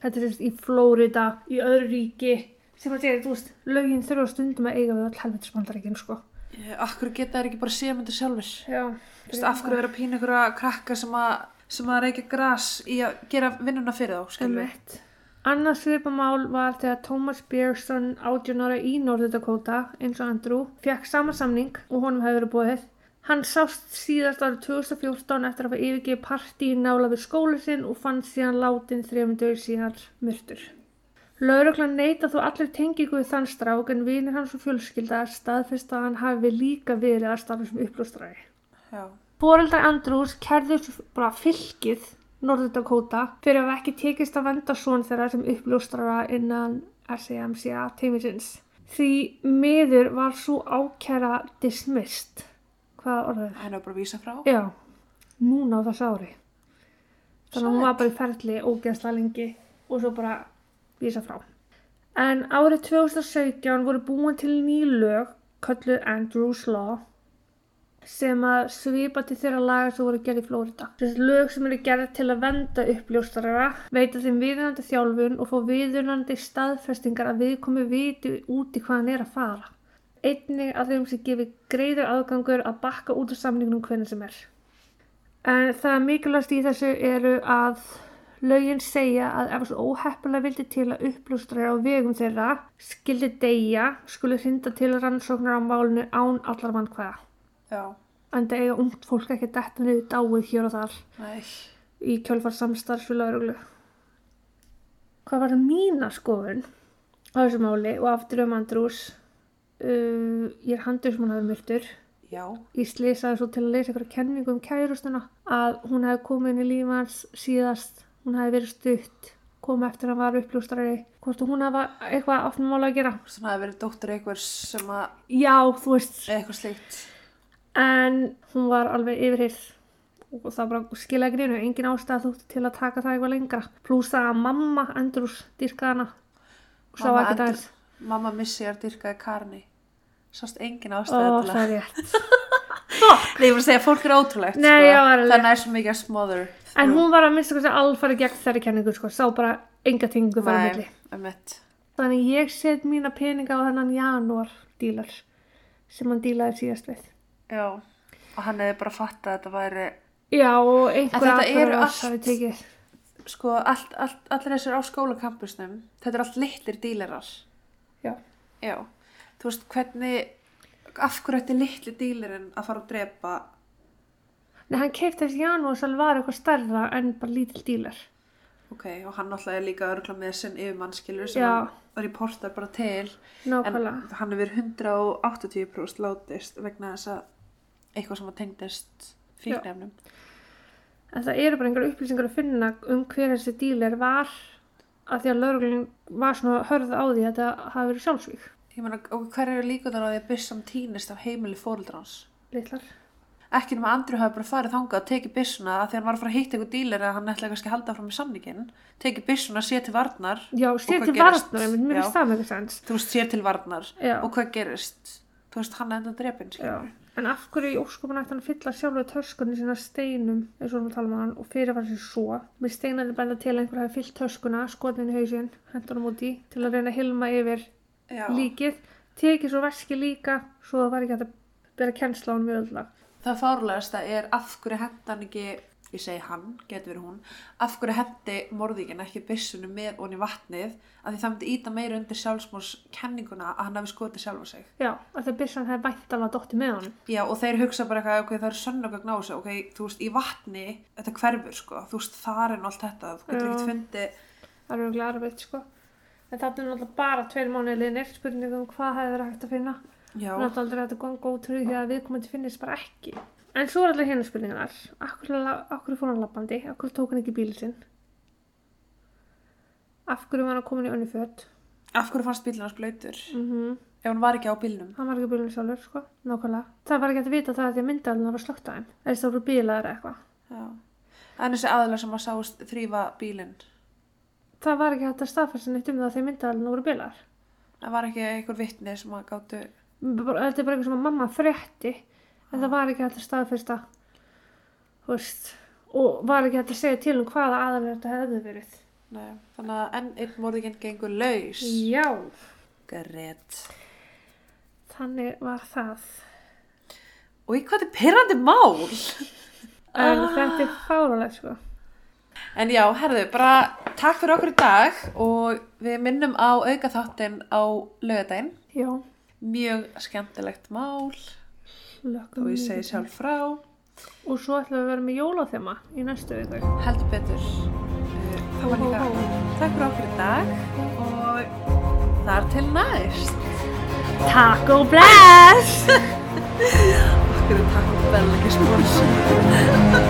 Speaker 2: Þetta er sérst í Flórida, í öðru ríki, sem að segja, þú veist, lögin þurfa stundum að eiga við all helvitisbandaríkin, sko.
Speaker 1: Ég- Akkur geta þær ekki bara sémyndir sjálfur?
Speaker 2: Já.
Speaker 1: Þú veist, af hverju vera að pína ykkur að krakka sem að, sem að reykja gras í að gera vinnuna fyrir þá, skilur við?
Speaker 2: Emmett. Annað svipamál var þegar Thomas Beerson, 18 ára í Norður Dakota, eins og Andrew, fekk sama samning og honum hefði verið bóðið. Hann sást síðast árið 2014 eftir að hafa yfirgeið partí nála við skólu sinn og fann síðan látin þrejum dögur síðan myrtur. Lauruglan neita þó allir tengingu við þann strák en vinir hans og fjölskylda staðfest að hann hafi líka verið að starfa sem uppljóstræði.
Speaker 1: Já.
Speaker 2: Fóreldar Andrews kærðu svo bara fylkið Norður Dakota fyrir að ekki tekist að venda són þeirra sem uppljóstrara innan SAMCA teimisins. Því miður var svo ákæra dismissed. Hvað orðið?
Speaker 1: Henni var bara að vísa frá.
Speaker 2: Já, núna á þessu ári. Þannig að hún var bara í ferli ógeðslega lengi og svo bara vísa frá. En árið 2017 voru búin til ný lög kölluð Andrews Law sem að svipa til þeirra laga sem voru gerð í Flórida. Þessi lög sem eru gerð til að venda uppljóstarara, veita þeim viðunandi þjálfun og fá viðunandi staðfestingar að viðkomi viti út í hvað hann er að fara. Einnig að þeim sem gefi greiður aðgangur að bakka út af samningunum hvernig sem er. En það mikilvægast í þessu eru að lögin segja að ef þessu óheppilega vildi til að uppljóstrar á vegum þeirra skildi deyja skuli hrinda til rannsóknar á málinu án allar mann hvaða.
Speaker 1: Já.
Speaker 2: En það eiga ungt fólk ekki detta niður dáið hér og þar
Speaker 1: Nei.
Speaker 2: í kjölfar samstarfs við lauruglu. Hvað var það mína skoðun á þessu máli og aftur um Andrús? Uh, ég er handur sem hann hafi myrtur.
Speaker 1: Já.
Speaker 2: Ég slisaði svo til að lesa ykkur kenningu um kærustuna að hún hefði komið inn í líf hans síðast, hún hefði verið stutt, kom eftir að hann var upplústrari, hvort hún hefði eitthvað með mála að gera.
Speaker 1: Svona hefði verið dóttir einhvers sem að,
Speaker 2: Já, þú veist,
Speaker 1: eitthvað slíkt.
Speaker 2: En hún var alveg yfirhyrð og það bara skilaði grínu, engin ástæða þótti til að taka það eitthvað lengra. Plús það að mamma Andrús dyrkaði hana og sá ekki dæs.
Speaker 1: Mamma missi að dyrkaði karni. Sást engin
Speaker 2: Ó,
Speaker 1: ástæða til
Speaker 2: það
Speaker 1: að...
Speaker 2: er rétt.
Speaker 1: Nei, ég voru að segja, fólk er ótrúlegt,
Speaker 2: Nei,
Speaker 1: sko.
Speaker 2: já.
Speaker 1: Þannig er svo mikið að smother.
Speaker 2: En hún var að mista hversi alfari gegn þeirri kenningu, sko, sá bara enga tingu milli.
Speaker 1: Nei, um mitt.
Speaker 2: Þannig ég set mína peninga á þennan janúar dílar sem hann dílaði síðast við.
Speaker 1: Já. Og hann hefði bara fattað að þetta væri,
Speaker 2: Já, og einhver
Speaker 1: þetta eru
Speaker 2: atburðarás
Speaker 1: allt-
Speaker 2: hafi tekið.
Speaker 1: sko, allt, allt, allir þessir á skólakampusnum, þetta er allt litlir dílerar.
Speaker 2: Já.
Speaker 1: Já. Þú veist, hvernig, af hverju ætti litli dílerinn að fara að drepa
Speaker 2: Nei, hann keipti þessi janúar sem var eitthvað stærra en bara lítill dílar.
Speaker 1: Ok, og hann náttúrulega er líka örgla með sinn yfirmannskilur sem hann reportar bara til en
Speaker 2: Nákvæmlega.
Speaker 1: hann hefur 180% látist vegna þess að eitthvað sem var tengdist fíknefnum.
Speaker 2: En það eru bara einhver upplýsingar að finna um hver þessi dílar var að því að lauruglun var svona hörð á því að þetta hafi verið sjálfsvík.
Speaker 1: Ég meina, og hver eru líka þar á því að byssan týnist af heimili fóreldrans?
Speaker 2: Litlar.
Speaker 1: Ekki nema Andrew hafi bara farið þangað og tekið byssuna að því hann var að fara að hitta eitthvað dílar að hann ætlaði kannski að halda fram í samningin tekið byssuna, sé til varnar
Speaker 2: Já,
Speaker 1: hvað
Speaker 2: til
Speaker 1: gerist?
Speaker 2: varnar, mér finnst það með eitthvað sens.
Speaker 1: þú veist, sér til varnar
Speaker 2: Já.
Speaker 1: og hvað gerist þú veist, hann endur drepin
Speaker 2: Já. En af hverju í óskupun ætti hann að fylla sjálfur töskunni sína steinum, eins og við tala um hann, og fyrir var sér svo. Mér steinandi benda til að einhver hafi fyllt töskuna, skotin í hausinn, hendur hann út í, til að reyna að hilma yfir
Speaker 1: Já.
Speaker 2: líkið. Tekið svo veski líka, svo það var ekki hægt að bera kennsla á hann mjög öll
Speaker 1: það fárlegasta er af hverju henda hann ekki ég segi hann, getur verið hún af hverju hendi morðingin ekki byssunum með onni vatnið að því það myndi íta meira undir sjálfsmórskenninguna að hann hafi skotið sjálfa sig?
Speaker 2: Já, að það byssan hefði væntalega dotti með honum.
Speaker 1: Já, og þeir hugsa bara eitthvað, ok, það er sönnugagn á þessu, ok, þú veist, í vatni, þetta hverfur, sko, þú veist, þar er allt þetta, þú getur ekkert fundið,
Speaker 2: Það er auðvitað erfitt, sko. En það er náttúrulega bara tveir mánuði liðnir, að Það er að að. En svo er allir hérna spurningar. Akkur, akkur fór hann lappandi? Akkur tók hann ekki bílinn sinn? Af hverju var hann komin í önnu föt?
Speaker 1: af hverju fannst bílinn hans blöytur,
Speaker 2: Mm
Speaker 1: ef hann var ekki á bílnum?
Speaker 2: Hann var ekki bílinn sjálfur, sko. Nákvæmlega. Það var ekki að vita það að því að myndaðalina var slögt á þeim. Eða það voru bílaður eða eitthvað.
Speaker 1: Já, en þessi aðlar sem að sást þrýfa bílinn,
Speaker 2: Það var ekki hægt að staðfæsta neitt um það að því myndaðalina voru bílaður.
Speaker 1: það var ekki einhver vitni sem að gáttu,
Speaker 2: Þetta er bara eitthvað sem að mamma frétti. En það var ekki hægt að veist, og var ekki hægt að segja til um hvaða aðalega þetta hefði verið.
Speaker 1: Nei, þannig að enn einn morðinginn gengur laus.
Speaker 2: Já,
Speaker 1: Grét.
Speaker 2: þannig var það.
Speaker 1: Og í hvað er pyrrandi mál?
Speaker 2: En
Speaker 1: Ah.
Speaker 2: þetta er fáralegt, sko.
Speaker 1: En já, herðu, bara takk fyrir okkur í dag og við minnum á auka þáttinn á lögadaginn.
Speaker 2: Já,
Speaker 1: Mjög skemmtilegt mál
Speaker 2: lökum
Speaker 1: og ég segi sjálf frá.
Speaker 2: Og svo ætlum við að vera með jólaþema í næstu viku.
Speaker 1: Heldur betur. Uh, Það var líka. Takk fyrir okkur í dag og þar til næst.
Speaker 2: Takk og bless!
Speaker 1: Okkur er takk og vel ekki spóns.